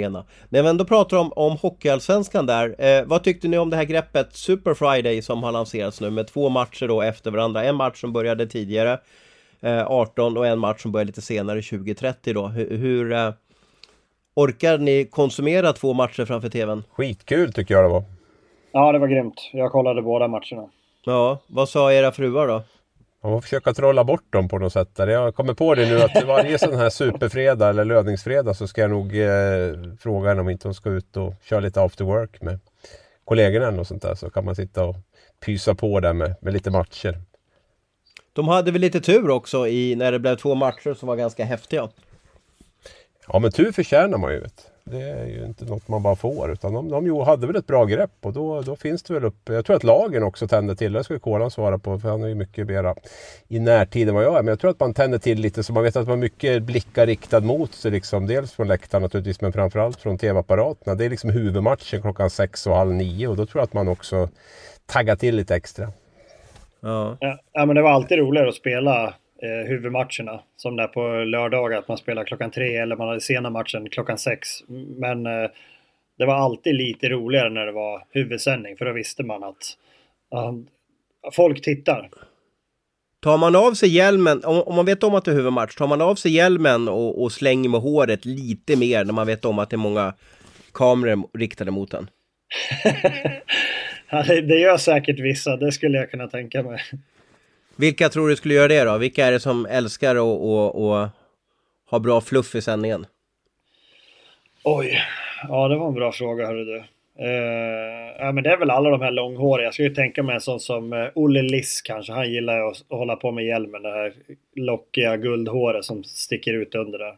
arena. När vi ändå pratar om, om Hockeyallsvenskan där, eh, vad tyckte ni om det här greppet Super Friday som har lanserats nu med två matcher då efter varandra? En match som började tidigare, eh, 18 och en match som började lite senare, 2030 då. Hur, hur eh, orkar ni konsumera två matcher framför TVn? skitkul tycker jag det var. Ja, det var grymt. Jag kollade båda matcherna. Ja, vad sa era fruar då? Man får försöka trolla bort dem på något sätt. Där. Jag kommer på det nu att varje sån här superfredag eller löningsfredag så ska jag nog eh, fråga henne om inte hon ska ut och köra lite after work med kollegorna något sånt där. Så kan man sitta och pysa på där med, med lite matcher. De hade väl lite tur också i när det blev två matcher som var ganska häftiga. Ja men tur förtjänar man ju. Vet. Det är ju inte något man bara får. Utan de, de jo, hade väl ett bra grepp och då, då finns det väl upp. Jag tror att lagen också tände till. Det ska Kolan svara på för han är ju mycket mera i närtid än vad jag är. Men jag tror att man tänder till lite så man vet att man har mycket blickar riktad mot sig. Liksom. Dels från läktaren naturligtvis men framförallt från tv-apparaterna. Det är liksom huvudmatchen klockan sex och halv nio och då tror jag att man också taggar till lite extra. Ja. Ja, ja, men det var alltid roligare att spela eh, huvudmatcherna. Som där på lördagar, att man spelar klockan tre eller man hade sena matchen klockan sex. Men eh, det var alltid lite roligare när det var huvudsändning för då visste man att ja, folk tittar. Tar man av sig hjälmen, om, om man vet om att det är huvudmatch, tar man av sig hjälmen och, och slänger med håret lite mer när man vet om att det är många kameror riktade mot en? Det gör säkert vissa, det skulle jag kunna tänka mig. Vilka tror du skulle göra det då? Vilka är det som älskar att och, och ha bra fluff i sändningen? Oj, ja det var en bra fråga hörru du. Eh, ja, men det är väl alla de här långhåriga. Jag skulle ju tänka mig en sån som eh, Olle Liss kanske. Han gillar ju att, att hålla på med hjälmen. Det här lockiga guldhåret som sticker ut under där.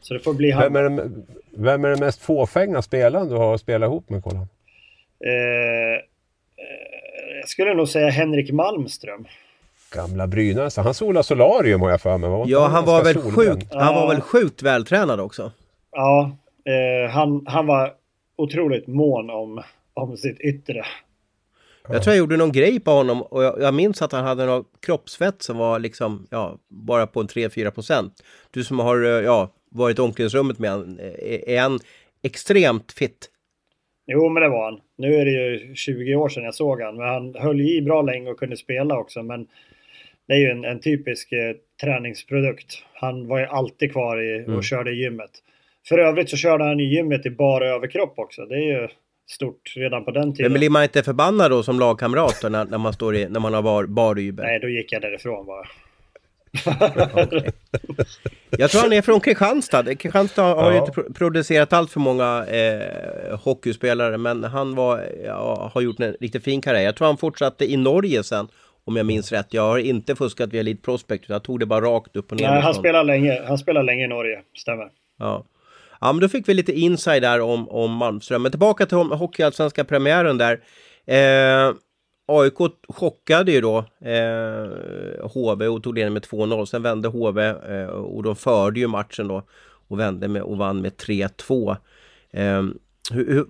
Så det får bli han. Vem är den, vem är den mest fåfänga spelaren du har spelat ihop med Kolan? Eh, eh, jag skulle nog säga Henrik Malmström. Gamla Brynäs. Han solade solarium har jag för mig. ja, han var, väl sjukt, han var väl sjukt vältränad också? Ja, eh, han, han var otroligt mån om, om sitt yttre. Jag tror jag gjorde någon grej på honom och jag, jag minns att han hade någon kroppsfett som var liksom, ja, bara på en 3-4 procent. Du som har, eh, ja, varit i omklädningsrummet med honom, eh, är han extremt fit? Jo, men det var han. Nu är det ju 20 år sedan jag såg han, men han höll i bra länge och kunde spela också. Men det är ju en, en typisk eh, träningsprodukt. Han var ju alltid kvar i, och mm. körde i gymmet. För övrigt så körde han i gymmet i bara överkropp också. Det är ju stort redan på den tiden. Men blir man inte förbannad då som lagkamrat när, när, man, står i, när man har bar, bar Uber? Nej, då gick jag därifrån bara. okay. Jag tror han är från Kristianstad. Kristianstad har ju inte producerat allt för många eh, hockeyspelare, men han var, ja, har gjort en riktigt fin karriär. Jag tror han fortsatte i Norge sen, om jag minns rätt. Jag har inte fuskat via Elite Prospect, jag tog det bara rakt upp och ner. Nej, han spelar länge, han spelar länge i Norge, stämmer. Ja. Ja, men då fick vi lite inside där om, om Malmström. Men tillbaka till Hockeyallsvenska premiären där. Eh, AIK chockade ju då eh, HV och tog ledningen med 2-0. Sen vände HV eh, och de förde ju matchen då och vände med och vann med 3-2. Eh, hur, hur,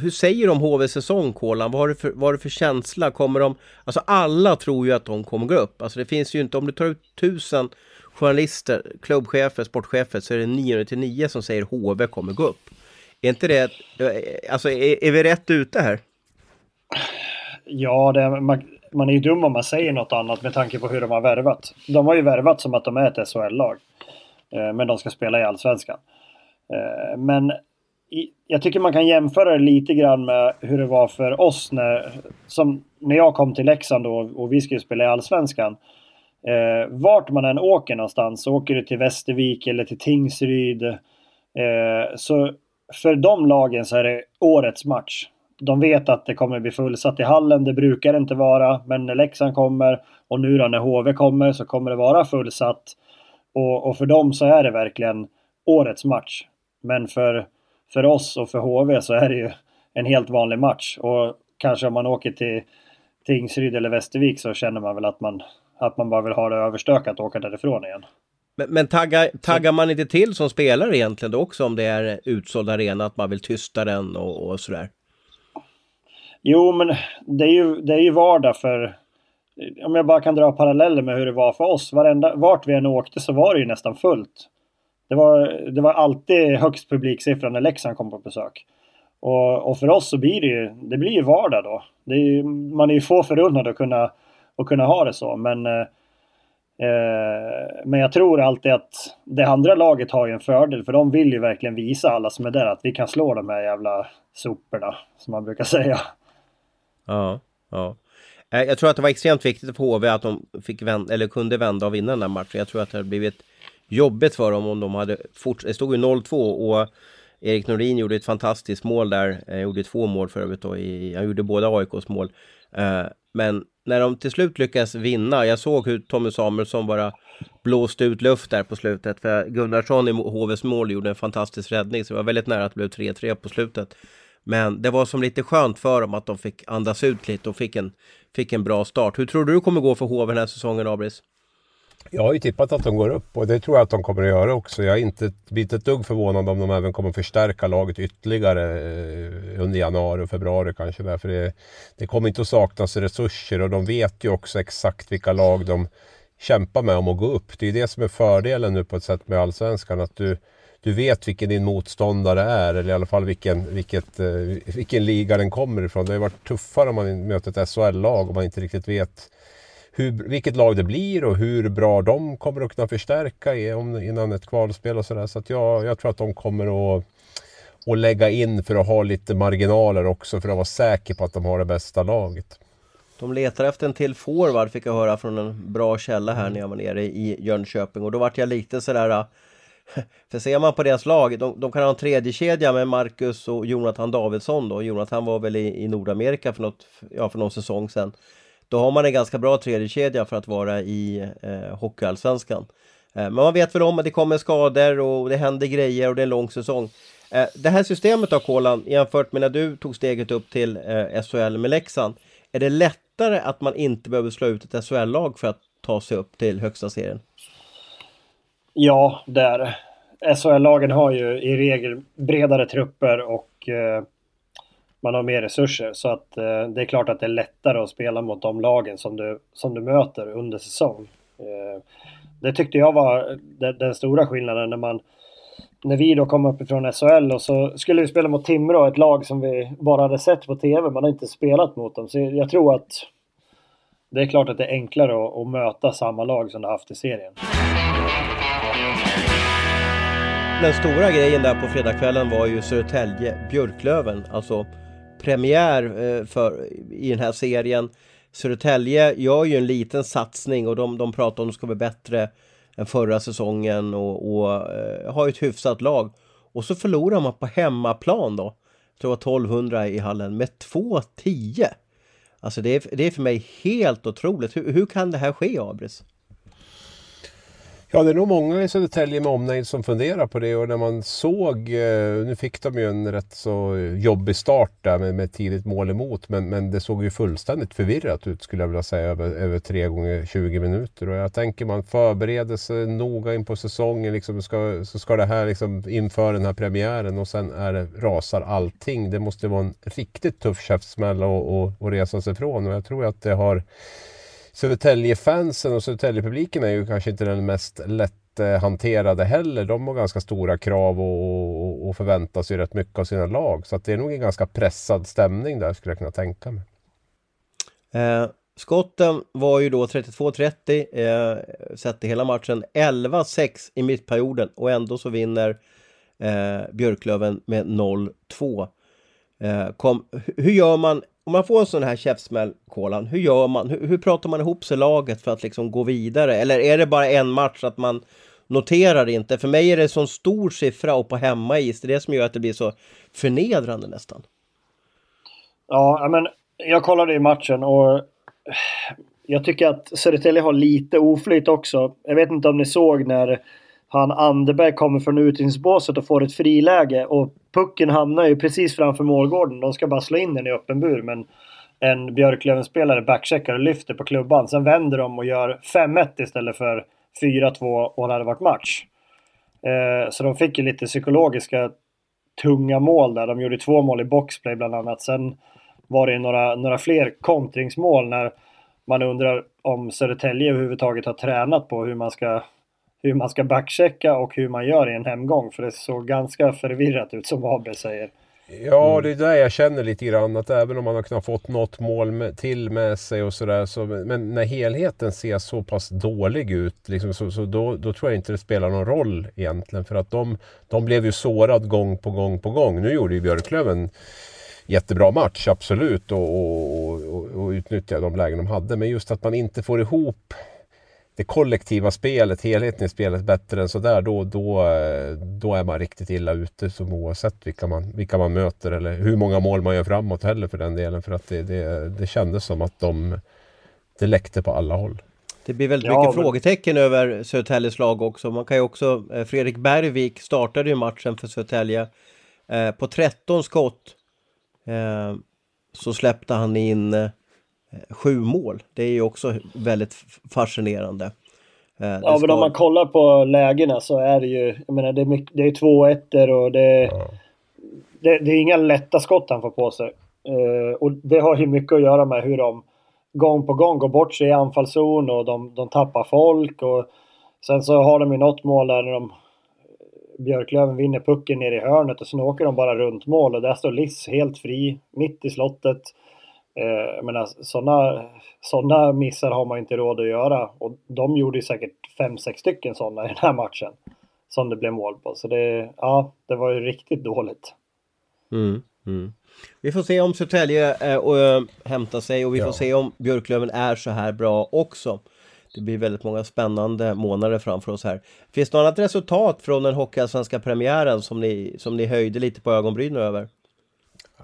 hur, säger de HV säsong, Kolan? Vad har, du för, vad har du för känsla? Kommer de... Alltså alla tror ju att de kommer gå upp. Alltså det finns ju inte, om du tar ut tusen journalister, klubbchefer, sportchefer så är det 999 som säger HV kommer gå upp. Är inte det, alltså är, är vi rätt ute här? Ja, det, man, man är ju dum om man säger något annat med tanke på hur de har värvat. De har ju värvat som att de är ett SHL-lag. Eh, men de ska spela i Allsvenskan. Eh, men jag tycker man kan jämföra det lite grann med hur det var för oss när, som, när jag kom till Leksand då, och vi skulle spela i Allsvenskan. Eh, vart man än åker någonstans, åker du till Västervik eller till Tingsryd. Eh, så för de lagen så är det årets match. De vet att det kommer bli fullsatt i hallen. Det brukar det inte vara. Men när Leksand kommer och nu då när HV kommer så kommer det vara fullsatt. Och, och för dem så är det verkligen årets match. Men för, för oss och för HV så är det ju en helt vanlig match. Och kanske om man åker till Tingsryd eller Västervik så känner man väl att man att man bara vill ha det överstökat och åka därifrån igen. Men, men taggar, taggar man inte till som spelare egentligen då också om det är utsåld arena, att man vill tysta den och, och sådär? Jo, men det är, ju, det är ju vardag för... Om jag bara kan dra paralleller med hur det var för oss. Varenda, vart vi än åkte så var det ju nästan fullt. Det var, det var alltid högst publiksiffra när Leksand kom på besök. Och, och för oss så blir det ju, det blir ju vardag då. Det är man är ju få förunnad att kunna att kunna ha det så. Men, eh, eh, men jag tror alltid att det andra laget har ju en fördel för de vill ju verkligen visa alla som är där att vi kan slå de här jävla soporna som man brukar säga. Ja, ja. Eh, jag tror att det var extremt viktigt för HV att de fick vända, eller kunde vända och vinna den här matchen. Jag tror att det hade blivit jobbigt för dem om de hade fortsatt. Det stod ju 0-2 och Erik Norin gjorde ett fantastiskt mål där. Han gjorde två mål för övrigt då. I, han gjorde båda AIKs mål. Eh, men när de till slut lyckas vinna, jag såg hur Tommy Samuelsson bara blåste ut luft där på slutet. För Gunnarsson i HVs mål gjorde en fantastisk räddning, så det var väldigt nära att det blev 3-3 på slutet. Men det var som lite skönt för dem att de fick andas ut lite och fick en, fick en bra start. Hur tror du det kommer gå för HV den här säsongen, Abris? Jag har ju tippat att de går upp och det tror jag att de kommer att göra också. Jag är inte blivit ett dugg förvånad om de även kommer att förstärka laget ytterligare eh, under januari och februari kanske. Därför det, det kommer inte att saknas resurser och de vet ju också exakt vilka lag de kämpar med om att gå upp. Det är det som är fördelen nu på ett sätt med Allsvenskan. Att du, du vet vilken din motståndare är eller i alla fall vilken, vilket, eh, vilken liga den kommer ifrån. Det har varit tuffare om man möter ett SHL-lag och man inte riktigt vet hur, vilket lag det blir och hur bra de kommer att kunna förstärka innan ett kvalspel och sådär. Så att jag, jag tror att de kommer att, att lägga in för att ha lite marginaler också för att vara säker på att de har det bästa laget. De letar efter en till forward fick jag höra från en bra källa här när jag var nere i Jönköping och då vart jag lite sådär äh, för ser man på deras lag, de, de kan ha en tredje kedja med Marcus och Jonathan Davidsson då. Jonathan var väl i, i Nordamerika för, något, ja, för någon säsong sedan. Då har man en ganska bra tredje kedja för att vara i eh, Hockeyallsvenskan. Eh, men man vet väl om att det kommer skador och det händer grejer och det är en lång säsong. Eh, det här systemet av Kolan jämfört med när du tog steget upp till eh, SHL med Leksand. Är det lättare att man inte behöver slå ut ett SHL-lag för att ta sig upp till högsta serien? Ja, det är det. SHL-lagen har ju i regel bredare trupper och eh, man har mer resurser. Så att eh, det är klart att det är lättare att spela mot de lagen som du, som du möter under säsong. Eh, det tyckte jag var den, den, stora skillnaden när man när vi då kom uppifrån SHL och så skulle vi spela mot Timrå, ett lag som vi bara hade sett på TV. Man har inte spelat mot dem. Så jag tror att det är klart att det är enklare att, att möta samma lag som du haft i serien. Den stora grejen där på fredagskvällen var ju Södertälje-Björklöven. Alltså premiär eh, för, i den här serien. Södertälje gör ju en liten satsning och de, de pratar om att de ska bli bättre än förra säsongen och, och eh, har ett hyfsat lag. Och så förlorar man på hemmaplan då. Jag tror det var 1200 i hallen med 2-10. Alltså det är, det är för mig helt otroligt. Hur, hur kan det här ske, Abris? Ja, det är nog många i Södertälje med omnejd som funderar på det och när man såg, eh, nu fick de ju en rätt så jobbig start där med, med tidigt mål emot, men, men det såg ju fullständigt förvirrat ut skulle jag vilja säga över, över tre gånger 20 minuter. Och jag tänker man förbereder sig noga in på säsongen, liksom ska, så ska det här liksom inför den här premiären och sen är det, rasar allting. Det måste vara en riktigt tuff käftsmäll att resa sig ifrån och jag tror att det har Södertälje-fansen och Södertälje-publiken är ju kanske inte den mest lätthanterade heller. De har ganska stora krav och, och, och förväntar sig rätt mycket av sina lag. Så det är nog en ganska pressad stämning där skulle jag kunna tänka mig. Eh, skotten var ju då 32-30 eh, sett i hela matchen. 11-6 i mittperioden och ändå så vinner eh, Björklöven med 0-2. Eh, kom, hur gör man om man får en sån här käftsmäll, Kolan, hur gör man? Hur, hur pratar man ihop sig laget för att liksom gå vidare? Eller är det bara en match att man noterar inte? För mig är det en sån stor siffra och på hemmais, det är det som gör att det blir så förnedrande nästan. Ja, men jag kollade i matchen och jag tycker att Södertälje har lite oflyt också. Jag vet inte om ni såg när han Anderberg kommer från utvisningsbåset och får ett friläge och pucken hamnar ju precis framför målgården. De ska bara slå in den i öppen bur men en Björklöven-spelare backcheckar och lyfter på klubban. Sen vänder de och gör 5-1 istället för 4-2 och det hade varit match. Eh, så de fick ju lite psykologiska tunga mål där. De gjorde två mål i boxplay bland annat. Sen var det några, några fler kontringsmål när man undrar om Södertälje överhuvudtaget har tränat på hur man ska hur man ska backchecka och hur man gör i en hemgång. För det såg ganska förvirrat ut som AB säger. Ja, mm. det är där jag känner lite grann att även om man har kunnat fått något mål med, till med sig och sådär. Så, men när helheten ser så pass dålig ut, liksom, så, så då, då, tror jag inte det spelar någon roll egentligen. För att de, de blev ju sårad gång på gång på gång. Nu gjorde ju Björklöven jättebra match, absolut. Och, och, och, och utnyttjade de lägen de hade. Men just att man inte får ihop det kollektiva spelet, helheten i spelet bättre än sådär, då, då, då är man riktigt illa ute som oavsett vilka man, vilka man möter eller hur många mål man gör framåt heller för den delen. För att det, det, det kändes som att de, det läckte på alla håll. Det blir väldigt ja, mycket men... frågetecken över Södertäljes lag också. Man kan ju också, eh, Fredrik Bergvik startade ju matchen för Södertälje. Eh, på 13 skott eh, så släppte han in eh, sju mål. Det är ju också väldigt fascinerande. Eh, ja, ska... men om man kollar på lägena så är det ju, jag menar det är, mycket, det är två ettor och det, ja. det, det, är inga lätta skott han får på sig. Uh, och det har ju mycket att göra med hur de gång på gång går bort sig i anfallszon och de, de tappar folk och sen så har de ju något mål där när de Björklöven vinner pucken ner i hörnet och sen åker de bara runt mål och där står Liss helt fri mitt i slottet. Eh, jag menar, sådana såna missar har man inte råd att göra. Och de gjorde ju säkert fem sex stycken sådana i den här matchen. Som det blev mål på. Så det, ja, det var ju riktigt dåligt. Mm, mm. Vi får se om Södertälje äh, äh, hämtar sig och vi ja. får se om Björklöven är så här bra också. Det blir väldigt många spännande månader framför oss här. Finns det något annat resultat från den hockeyallsvenska premiären som ni, som ni höjde lite på ögonbrynen över?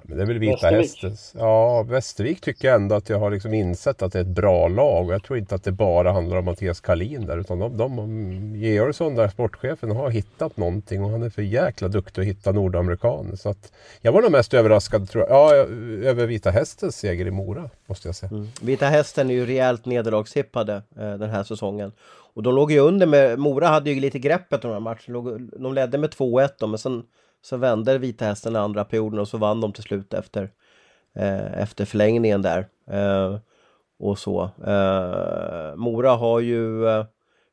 Men det är väl Vita Hästens. Ja, Västervik tycker jag ändå att jag har liksom insett att det är ett bra lag. Och jag tror inte att det bara handlar om Mattias Kalin där. Utan de, de, Georgsson, där sportchefen, har hittat någonting. Och han är för jäkla duktig att hitta nordamerikaner. Så att jag var nog mest överraskad tror jag, ja, över Vita Hästens seger i Mora. Måste jag säga. Mm. Vita Hästen är ju rejält nederlagshippade eh, den här säsongen. Och de låg ju under med, Mora hade ju lite greppet de här matcherna. De ledde med 2-1 men sen så vände Vita Hästen andra perioden och så vann de till slut efter, eh, efter förlängningen där. Eh, och så. Eh, Mora har ju, eh,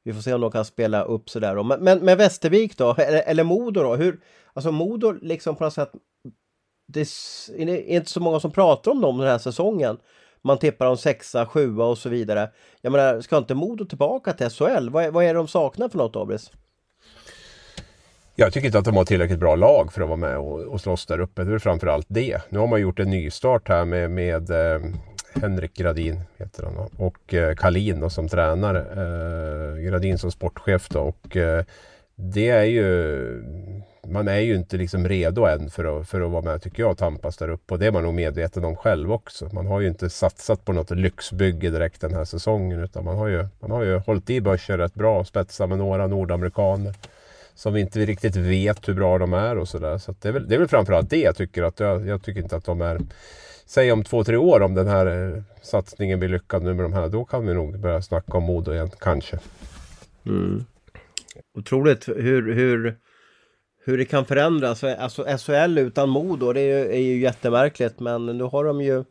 vi får se om de kan spela upp sådär då. Men, men, men Västervik då, eller, eller Modo då? Hur, alltså Modo liksom på något sätt, det är inte så många som pratar om dem den här säsongen. Man tippar om sexa, sjua och så vidare. Jag menar, ska inte Modo tillbaka till SHL? Vad, vad är det de saknar för något, Abris? Jag tycker inte att de har tillräckligt bra lag för att vara med och, och slåss där uppe. Det är framförallt det. Nu har man gjort en nystart här med, med eh, Henrik Gradin heter han, och eh, Kalin då, som tränare. Eh, Gradin som sportchef då, och eh, det är ju man är ju inte liksom redo än för att, för att vara med tycker jag och tampas där uppe. Och det är man nog medveten om själv också. Man har ju inte satsat på något lyxbygge direkt den här säsongen. Utan man har ju, man har ju hållit i börsen rätt bra. Spetsat med några nordamerikaner som vi inte riktigt vet hur bra de är och sådär. Så, det, är väl, det är väl framförallt det jag tycker. att jag, jag, tycker inte att de är... Säg om två, tre år om den här eh, satsningen blir lyckad nu med de här. Då kan vi nog börja snacka om Modo igen, kanske. Mm. Otroligt hur, hur, hur det kan förändras. Alltså SHL utan Modo, det är ju, är ju jättemärkligt. Men nu har de ju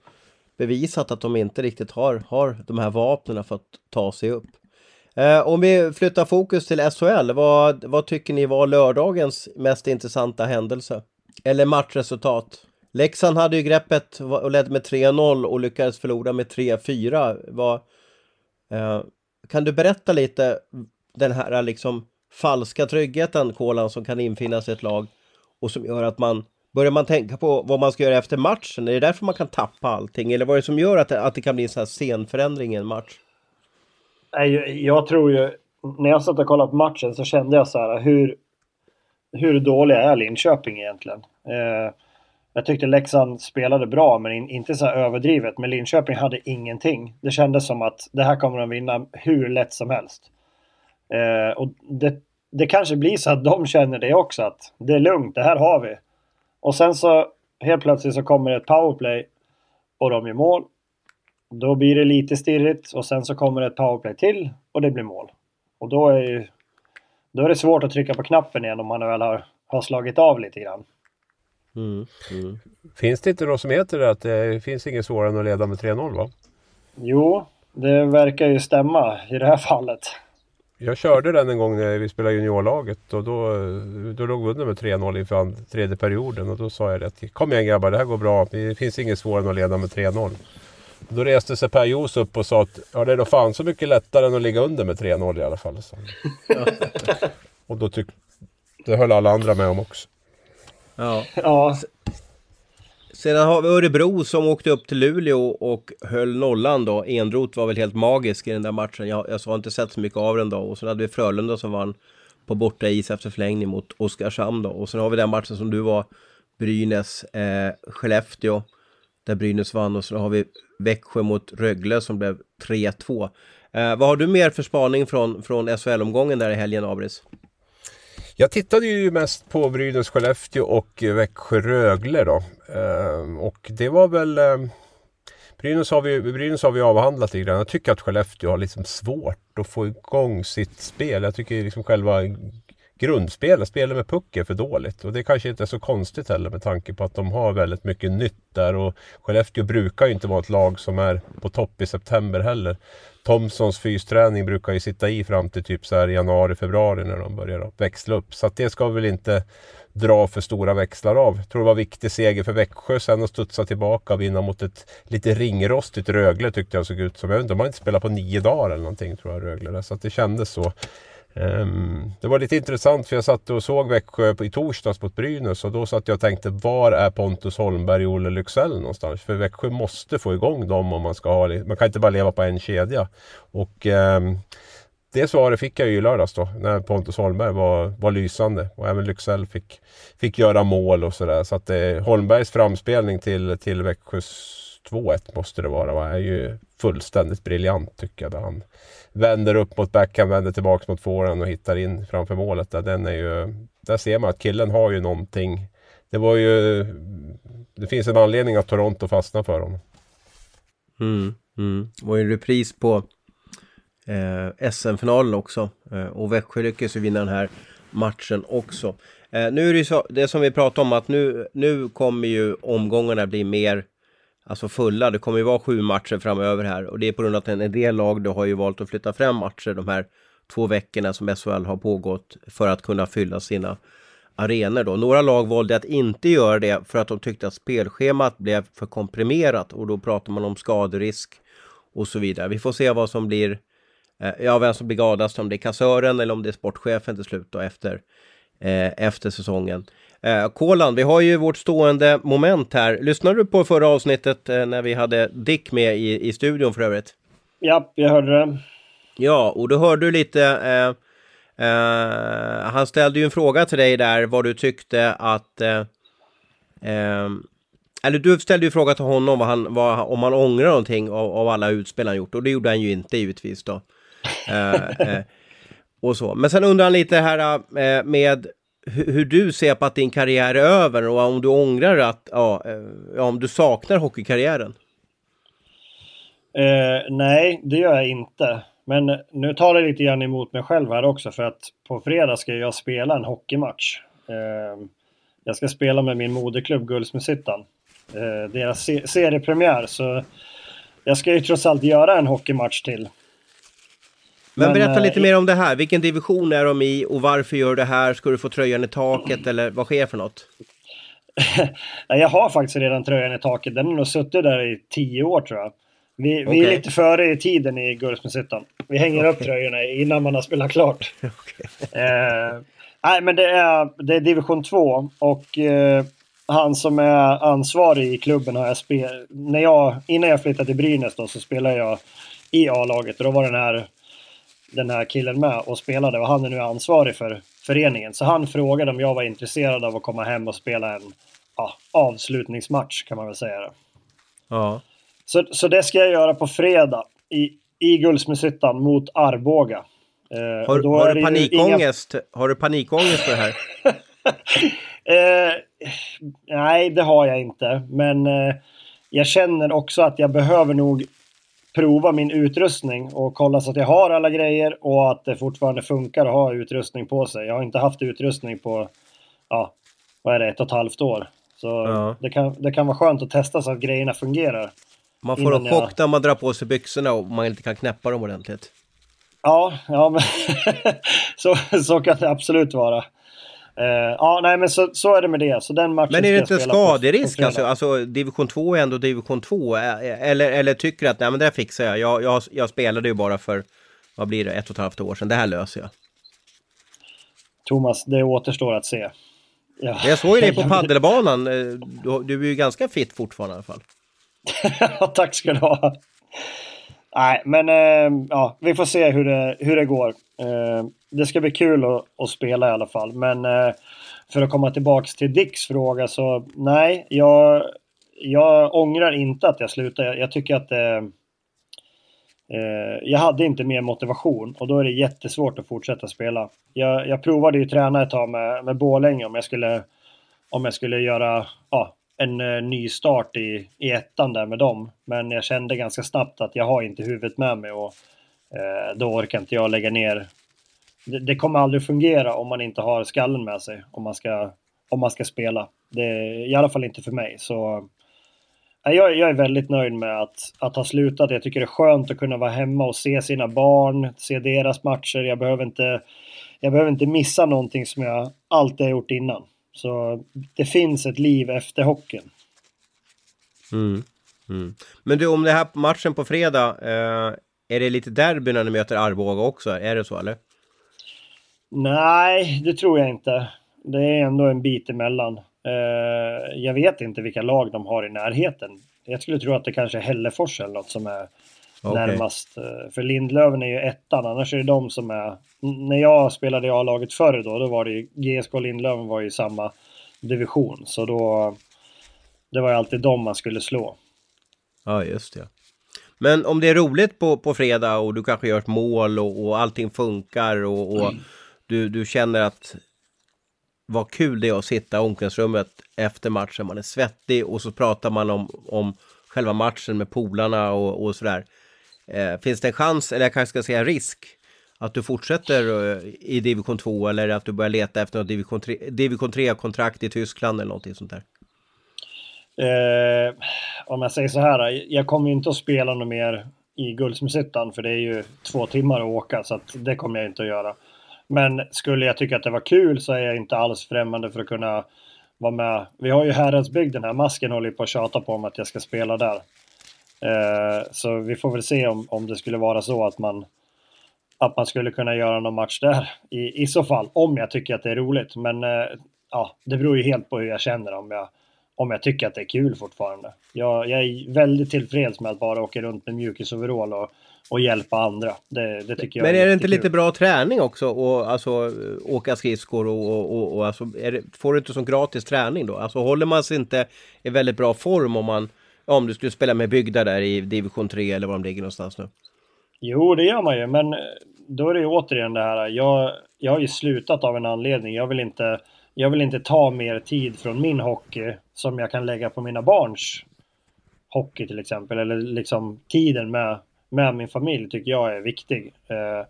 bevisat att de inte riktigt har, har de här vapnen för att ta sig upp. Eh, om vi flyttar fokus till SHL, vad, vad tycker ni var lördagens mest intressanta händelse? Eller matchresultat? Leksand hade ju greppet och ledde med 3-0 och lyckades förlora med 3-4. eh, kan du berätta lite den här liksom falska tryggheten, Kolan, som kan infinna sig i ett lag och som gör att man Börjar man tänka på vad man ska göra efter matchen? Är det därför man kan tappa allting? Eller vad är det som gör att det, att det kan bli en sån här scenförändring i en match? Jag tror ju... När jag satt och kollade på matchen så kände jag så här, hur, hur dåliga är Linköping egentligen? Eh, jag tyckte Leksand spelade bra, men in, inte så överdrivet. Men Linköping hade ingenting. Det kändes som att det här kommer de vinna hur lätt som helst. Eh, och det, det kanske blir så att de känner det också, att det är lugnt, det här har vi. Och sen så helt plötsligt så kommer det ett powerplay och de gör mål. Då blir det lite stirrigt och sen så kommer det ett powerplay till och det blir mål. Och då är, ju, då är det svårt att trycka på knappen igen om man väl har, har slagit av lite grann. Mm, mm. Finns det inte något som heter det att det finns inget svårare än att leda med 3-0 va? Jo, det verkar ju stämma i det här fallet. Jag körde den en gång när vi spelade juniorlaget och då, då låg vi under med 3-0 inför tredje perioden och då sa jag det kom igen grabbar det här går bra. Det finns inget svårare än att leda med 3-0. Då reste sig Per Jos upp och sa att ja, det är då fan så mycket lättare än att ligga under med 3-0 i alla fall. och då tyckte... Det höll alla andra med om också. Ja. ja. Sedan har vi Örebro som åkte upp till Luleå och höll nollan då. Enrot var väl helt magisk i den där matchen. Jag, jag har inte sett så mycket av den då. Och sen hade vi Frölunda som vann på borta is efter förlängning mot Oskarshamn då. Och sen har vi den matchen som du var, Brynäs, eh, Skellefteå. Där Brynäs vann och så har vi Växjö mot Rögle som blev 3-2. Eh, vad har du mer för spaning från, från SHL-omgången där i helgen, Abris? Jag tittade ju mest på Brynäs, Skellefteå och Växjö, Rögle då. Eh, och det var väl... Eh, Brynäs har, vi, Brynäs har vi avhandlat lite grann. Jag tycker att Skellefteå har liksom svårt att få igång sitt spel. Jag tycker liksom själva grundspelet, spelet med puck är för dåligt. Och det kanske inte är så konstigt heller med tanke på att de har väldigt mycket nytt där. Och Skellefteå brukar ju inte vara ett lag som är på topp i september heller. Thomsons fysträning brukar ju sitta i fram till typ så här januari, februari när de börjar växla upp. Så att det ska väl inte dra för stora växlar av. Jag tror det var en viktig seger för Växjö sen att studsa tillbaka och vinna mot ett lite ringrostigt Rögle tyckte jag såg ut som. Jag vet inte, de har inte spelat på nio dagar eller någonting tror jag Rögle. Så att det kändes så. Ehm, det var lite intressant för jag satt och såg Växjö i torsdags mot Brynäs och då satt jag och tänkte var är Pontus Holmberg och Olle Lycksell någonstans? För Växjö måste få igång dem om man ska ha Man kan inte bara leva på en kedja. Och eh, det svaret fick jag ju i lördags då när Pontus Holmberg var, var lysande och även Lycksell fick, fick göra mål och sådär. Så att eh, Holmbergs framspelning till, till Växjös 2-1 måste det vara. Va? är ju fullständigt briljant tycker jag. Där han vänder upp mot backhand, vänder tillbaka mot forehand och hittar in framför målet. Där, den är ju, där ser man att killen har ju någonting. Det var ju... Det finns en anledning att Toronto fastnar för honom. Mm, mm. Det var ju en repris på eh, SM-finalen också. Eh, och Växjö lyckades ju vinna den här matchen också. Eh, nu är det ju så, det som vi pratade om att nu, nu kommer ju omgångarna bli mer alltså fulla. Det kommer ju vara sju matcher framöver här och det är på grund av att en del lag då har ju valt att flytta fram matcher de här två veckorna som SHL har pågått för att kunna fylla sina arenor då. Några lag valde att inte göra det för att de tyckte att spelschemat blev för komprimerat och då pratar man om skaderisk och så vidare. Vi får se vad som blir, eh, ja vem som blir gladast, om det är kassören eller om det är sportchefen till slut då efter, eh, efter säsongen. Eh, Kolan, vi har ju vårt stående moment här. Lyssnade du på förra avsnittet eh, när vi hade Dick med i, i studion för övrigt? Ja, jag hörde det. Ja, och då hörde du lite... Eh, eh, han ställde ju en fråga till dig där vad du tyckte att... Eh, eh, eller du ställde ju fråga till honom vad han, vad, om han ångrar någonting av, av alla utspel han gjort. Och det gjorde han ju inte givetvis då. och så. Men sen undrar han lite här med hur, du ser på att din karriär är över och om du ångrar att, eh, ja, om du saknar hockeykarriären? Eh, nej, det gör jag inte. Men nu tar det lite grann emot mig själv här också för att på fredag ska jag spela en hockeymatch. Eh, jag ska spela med min moderklubb Guldsmedshyttan. Eh, deras se seriepremiär så jag ska ju trots allt göra en hockeymatch till. Men, berätta äh, lite mer om det här. Vilken division är de i och varför gör du det här? Ska du få tröjan i taket eller vad sker för något? jag har faktiskt redan tröjan i taket. Den har nog suttit där i tio år tror jag. Vi, okay. vi är lite före i tiden i Guldsmedshyttan. Vi hänger okay. upp tröjorna innan man har spelat klart. okay. eh, nej, men det är, det är division 2 och eh, han som är ansvarig i klubben har jag spelat... Innan jag flyttade till Brynäs då, så spelade jag i A-laget och då var den här den här killen med och spelade och han är nu ansvarig för föreningen. Så han frågade om jag var intresserad av att komma hem och spela en ja, avslutningsmatch kan man väl säga. Ja. Så, så det ska jag göra på fredag i, i Guldsmedshyttan mot Arboga. Eh, har, har, du panikångest? Inga... har du panikångest för det här? eh, nej, det har jag inte. Men eh, jag känner också att jag behöver nog prova min utrustning och kolla så att jag har alla grejer och att det fortfarande funkar att ha utrustning på sig. Jag har inte haft utrustning på, ja, vad är det, ett och ett halvt år. Så ja. det, kan, det kan vara skönt att testa så att grejerna fungerar. Man får en chock när man drar på sig byxorna och man inte kan knäppa dem ordentligt. Ja, ja men så, så kan det absolut vara. Uh, ja, nej men så, så är det med det. Så den matchen men är det inte skaderisk alltså? Alltså division 2 är ändå division 2. Eller, eller tycker du att nej men det fixar jag. Jag, jag. jag spelade ju bara för, vad blir det, ett och ett halvt år sedan. Det här löser jag. Thomas, det återstår att se. Ja. Jag såg ju dig på paddelbanan. Eh, du, du är ju ganska fit fortfarande i alla fall. Tack ska du ha. Nej, men eh, ja, vi får se hur det, hur det går. Eh, det ska bli kul att, att, spela i alla fall. Men eh, för att komma tillbaks till Dicks fråga så nej, jag, jag ångrar inte att jag slutade. Jag, jag tycker att eh, eh, jag hade inte mer motivation och då är det jättesvårt att fortsätta spela. Jag, jag provade ju träna ett tag med, med Borlänge om jag skulle, om jag skulle göra ja, en uh, ny start i, i ettan där med dem. Men jag kände ganska snabbt att jag har inte huvudet med mig och uh, då orkar inte jag lägga ner. Det, det, kommer aldrig fungera om man inte har skallen med sig om man ska, om man ska spela. Det, I alla fall inte för mig. Så eh, jag, jag är väldigt nöjd med att, att ha slutat. Jag tycker det är skönt att kunna vara hemma och se sina barn, se deras matcher. Jag behöver inte, jag behöver inte missa någonting som jag alltid har gjort innan. Så det finns ett liv efter hockeyn. Mm. Mm. Men du, om det här matchen på fredag, eh, är det lite derby när ni möter Arboga också? Är det så eller? Nej, det tror jag inte. Det är ändå en bit emellan. Eh, jag vet inte vilka lag de har i närheten. Jag skulle tro att det kanske är Hällefors eller något som är okay. närmast. Eh, för Lindlöven är ju ettan, annars är det de som är... När jag spelade i A-laget förr då, då var det ju GSK och Lindlöven var ju samma division. Så då... Det var ju alltid dem man skulle slå. Ja, just det. Men om det är roligt på, på fredag och du kanske gör ett mål och, och allting funkar och, och mm du, du känner att vad kul det är att sitta i omklädningsrummet efter matchen. Man är svettig och så pratar man om, om själva matchen med polarna och, och sådär. Eh, finns det en chans, eller jag kanske ska säga risk, att du fortsätter eh, i division 2 eller att du börjar leta efter något division 3, division 3-kontrakt i Tyskland eller någonting sånt där? Eh, om jag säger så här, jag kommer inte att spela något mer i Guldsmedshyttan för det är ju två timmar att åka så att det kommer jag inte att göra. Men skulle jag tycka att det var kul så är jag inte alls främmande för att kunna vara med. Vi har ju Häradsbygden här, Masken håller på att tjata på om att jag ska spela där. Eh, så vi får väl se om, om det skulle vara så att man att man skulle kunna göra någon match där i, i så fall, om jag tycker att det är roligt. Men eh, ja, det beror ju helt på hur jag känner om jag, om jag tycker att det är kul fortfarande. Jag, jag är väldigt tillfreds med att bara åka runt med mjukisoverall och, och hjälpa andra. Det, det tycker jag Men är, är det inte lite bra träning också? Och alltså åka skridskor och, och, och, och alltså, det, får du inte som gratis träning då? Alltså håller man sig inte i väldigt bra form om man om du skulle spela med Bygda där i division 3 eller var de ligger någonstans nu? Jo, det gör man ju, men då är det ju återigen det här. Jag, jag har ju slutat av en anledning. Jag vill inte jag vill inte ta mer tid från min hockey som jag kan lägga på mina barns hockey till exempel. Eller liksom tiden med, med min familj tycker jag är viktig. Eh,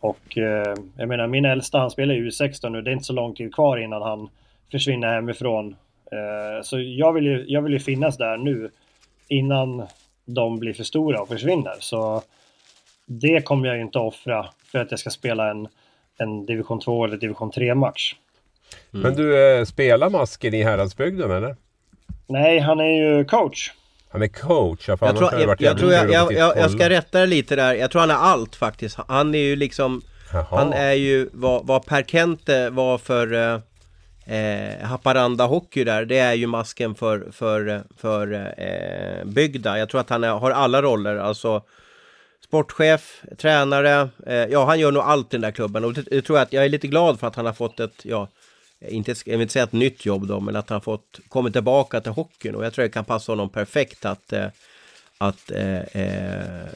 och eh, jag menar min äldsta han spelar ju U16 nu. Det är inte så lång tid kvar innan han försvinner hemifrån. Eh, så jag vill, ju, jag vill ju finnas där nu innan de blir för stora och försvinner. Så det kommer jag ju inte offra för att jag ska spela en, en division 2 eller division 3 match. Mm. Men du, spelar Masken i Häradsbygden eller? Nej, han är ju coach. Han är coach, ja, jag, tror, jag, jag, tror jag, jag, jag, jag, ska rätta dig lite där. Jag tror han är allt faktiskt. Han är ju liksom... Jaha. Han är ju vad, vad Per Kente var för eh, eh, Haparanda Hockey där. Det är ju masken för, för, för eh, Bygda. Jag tror att han är, har alla roller. Alltså sportchef, tränare. Eh, ja, han gör nog allt i den där klubben. Och det, det tror jag att jag är lite glad för att han har fått ett, ja, inte, jag vill inte säga ett nytt jobb då, men att han fått kommit tillbaka till hockeyn och jag tror det kan passa honom perfekt att eh, att, eh, eh,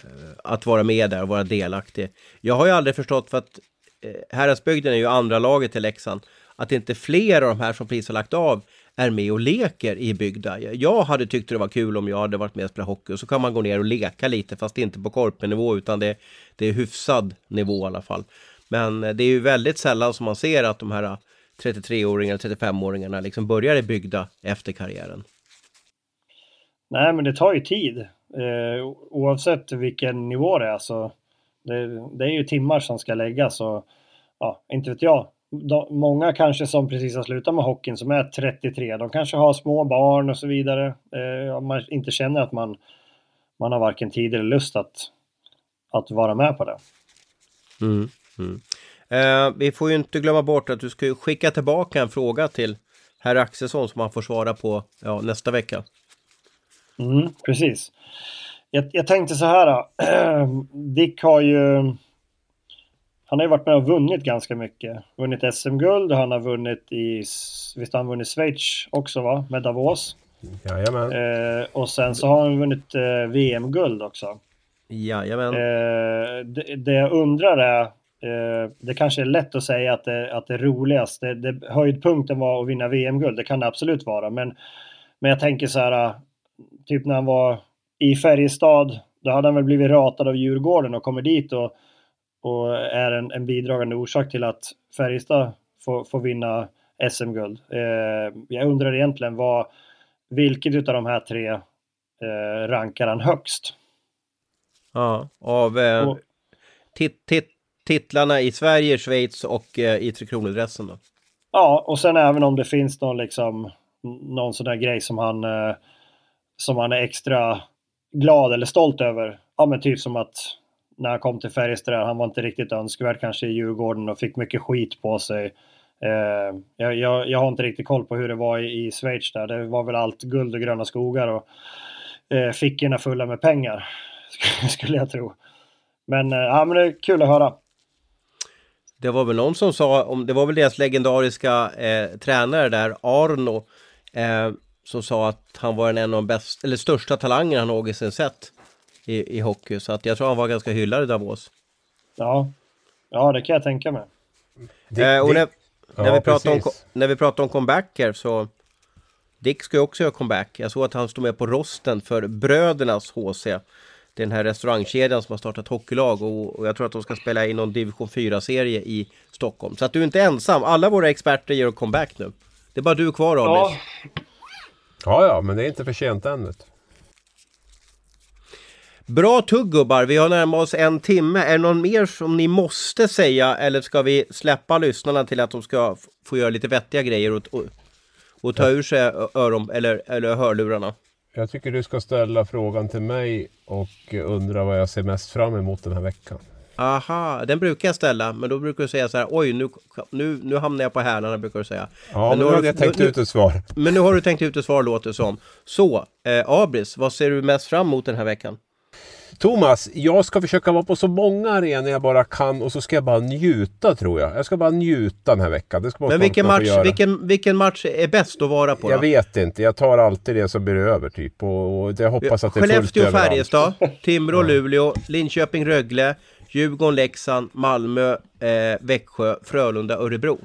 att vara med där och vara delaktig. Jag har ju aldrig förstått för att eh, Häradsbygden är ju andra laget till Leksand, att inte fler av de här som precis har lagt av är med och leker i bygda. Jag hade tyckt det var kul om jag hade varit med och spelat hockey och så kan man gå ner och leka lite fast inte på korpenivå utan det, det är hyfsad nivå i alla fall. Men eh, det är ju väldigt sällan som man ser att de här 33-åringarna, 35-åringarna liksom börjar i bygda efter karriären? Nej, men det tar ju tid. Eh, oavsett vilken nivå det är så det, det, är ju timmar som ska läggas och ja, inte vet jag. De, många kanske som precis har slutat med hockeyn som är 33, de kanske har små barn och så vidare. Eh, man inte känner att man, man har varken tid eller lust att, att vara med på det. Mm, mm. Eh, vi får ju inte glömma bort att du ska skicka tillbaka en fråga till herr Axelsson som han får svara på ja, nästa vecka. Mm, precis. Jag, jag tänkte så här. Äh, Dick har ju... Han har ju varit med och vunnit ganska mycket. Vunnit SM-guld och han har vunnit i... Visst har han vunnit Schweiz också va? Med Davos. Jajamän. Eh, och sen så har han vunnit eh, VM-guld också. Jajamän. Eh, det, det jag undrar är det kanske är lätt att säga att det, att det roligaste, det, höjdpunkten var att vinna VM-guld, det kan det absolut vara. Men, men jag tänker så här, typ när han var i Färjestad, då hade han väl blivit ratad av Djurgården och kommer dit och, och är en, en bidragande orsak till att Färjestad får, får vinna SM-guld. Eh, jag undrar egentligen vad, vilket av de här tre eh, rankar han högst? Ja, av eh, och, titt, titt, titlarna i Sverige, Schweiz och eh, i Tre Kronor-dressen då? Ja, och sen även om det finns någon liksom någon sån där grej som han eh, som han är extra glad eller stolt över. Ja, men typ som att när han kom till Färjestad, han var inte riktigt önskvärd kanske i Djurgården och fick mycket skit på sig. Eh, jag, jag, jag, har inte riktigt koll på hur det var i, i Schweiz där. Det var väl allt guld och gröna skogar och eh, fickorna fulla med pengar. skulle jag tro. Men, eh, ja, men det är kul att höra. Det var väl någon som sa, om det var väl deras legendariska eh, tränare där, Arno, eh, som sa att han var en av de bästa, eller största talangerna han någonsin sett i, i hockey. Så att jag tror han var ganska hyllad i Davos. Ja, ja det kan jag tänka mig. Dick, eh, och när, ja, när, vi pratar om, när vi pratar om comebacker så Dick ska ju också göra comeback. Jag såg att han stod med på rosten för Brödernas HC. Det är den här restaurangkedjan som har startat hockeylag och, och jag tror att de ska spela i någon division 4-serie i Stockholm. Så att du är inte ensam. Alla våra experter gör comeback nu. Det är bara du kvar Abis. Ja. ja, ja, men det är inte för sent ännu. Bra tugg gubbar, vi har närmat oss en timme. Är det någon mer som ni måste säga eller ska vi släppa lyssnarna till att de ska få göra lite vettiga grejer och, och, och ta ur sig öron eller, eller hörlurarna? Jag tycker du ska ställa frågan till mig och undra vad jag ser mest fram emot den här veckan. Aha, den brukar jag ställa, men då brukar du säga så här, oj nu, nu, nu hamnar jag på hälarna, brukar du säga. Ja, men nu har jag tänkt nu, ut ett svar. Men nu har du tänkt ut ett svar, låter det som. Så, eh, Abris, vad ser du mest fram emot den här veckan? Thomas, jag ska försöka vara på så många arenor jag bara kan och så ska jag bara njuta tror jag. Jag ska bara njuta den här veckan. Det ska Men vilken match, vilken, vilken match är bäst att vara på? Då? Jag vet inte. Jag tar alltid det som blir över typ. Och, och jag hoppas att det är fullt Skellefteå, Färjestad, Timrå, Luleå, Linköping, Rögle, Djurgården, Leksand, Malmö, eh, Växjö, Frölunda, Örebro.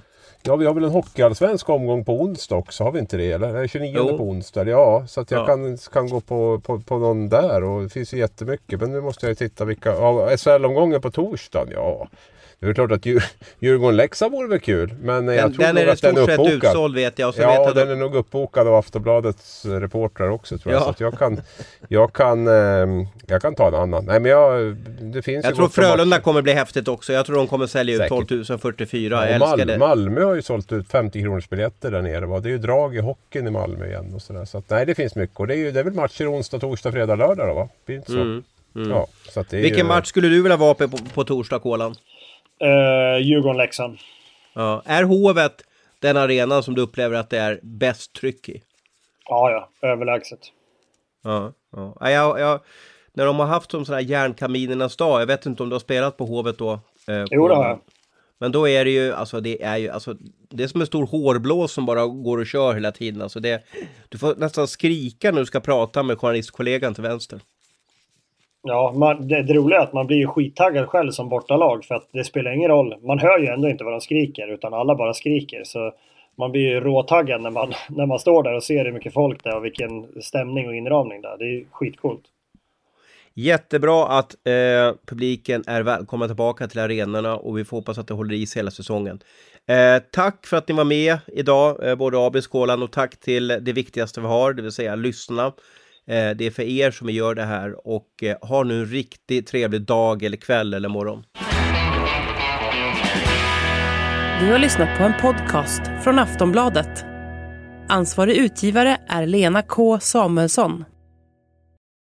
Ja, vi har väl en hockeyallsvensk omgång på onsdag också, har vi inte det? Eller? 29 jo. på onsdag, ja. Så att jag ja. kan, kan gå på, på, på någon där och det finns ju jättemycket. Men nu måste jag titta vilka... Ja, SHL-omgången på torsdagen, ja. Det är klart att Djurgården-Leksand vore väl kul. Men den, jag tror den är i stort sett utsåld vet jag. Och så ja, vet den är nog uppbokad av Aftonbladets reportrar också tror jag. Ja. Så jag kan, jag, kan, eh, jag kan ta en annan. Nej, men jag, det finns jag tror Frölunda kommer bli häftigt också. Jag tror de kommer sälja ut 12 044. Ja, Mal Malmö har ju sålt ut 50 kronors biljetter där nere. Va? Det är ju drag i hockeyn i Malmö igen. Och så. Så att, nej, det finns mycket. Och det är ju det är väl matcher onsdag, torsdag, fredag, lördag då va? Blir inte så? Mm. Mm. Ja, Vilken ju... match skulle du vilja vara på på, på torsdag, Kolan? Uh, Djurgården-Leksand. Ja. Är Hovet den arenan som du upplever att det är bäst tryck i? Ja, ja. Överlägset. Ja, ja. ja jag, jag, när de har haft som sådana här järnkaminernas dag, jag vet inte om du har spelat på Hovet då? Eh, jo, det har jag. Men då är det ju, alltså det är ju, alltså det är som en stor hårblås som bara går och kör hela tiden. Alltså det, du får nästan skrika när du ska prata med journalistkollegan till vänster. Ja, man, det, det roliga är att man blir ju skittaggad själv som bortalag för att det spelar ingen roll. Man hör ju ändå inte vad de skriker utan alla bara skriker. Så man blir ju råtaggad när man, när man står där och ser hur mycket folk det är och vilken stämning och inramning det är. Det är ju skitcoolt. Jättebra att eh, publiken är välkomna tillbaka till arenorna och vi får hoppas att det håller i sig hela säsongen. Eh, tack för att ni var med idag, eh, både AB Skålan och tack till det viktigaste vi har, det vill säga lyssna. Eh, det är för er som vi gör det här och eh, ha nu en riktigt trevlig dag eller kväll eller morgon. Du har lyssnat på en podcast från Aftonbladet. Ansvarig utgivare är Lena K Samuelsson.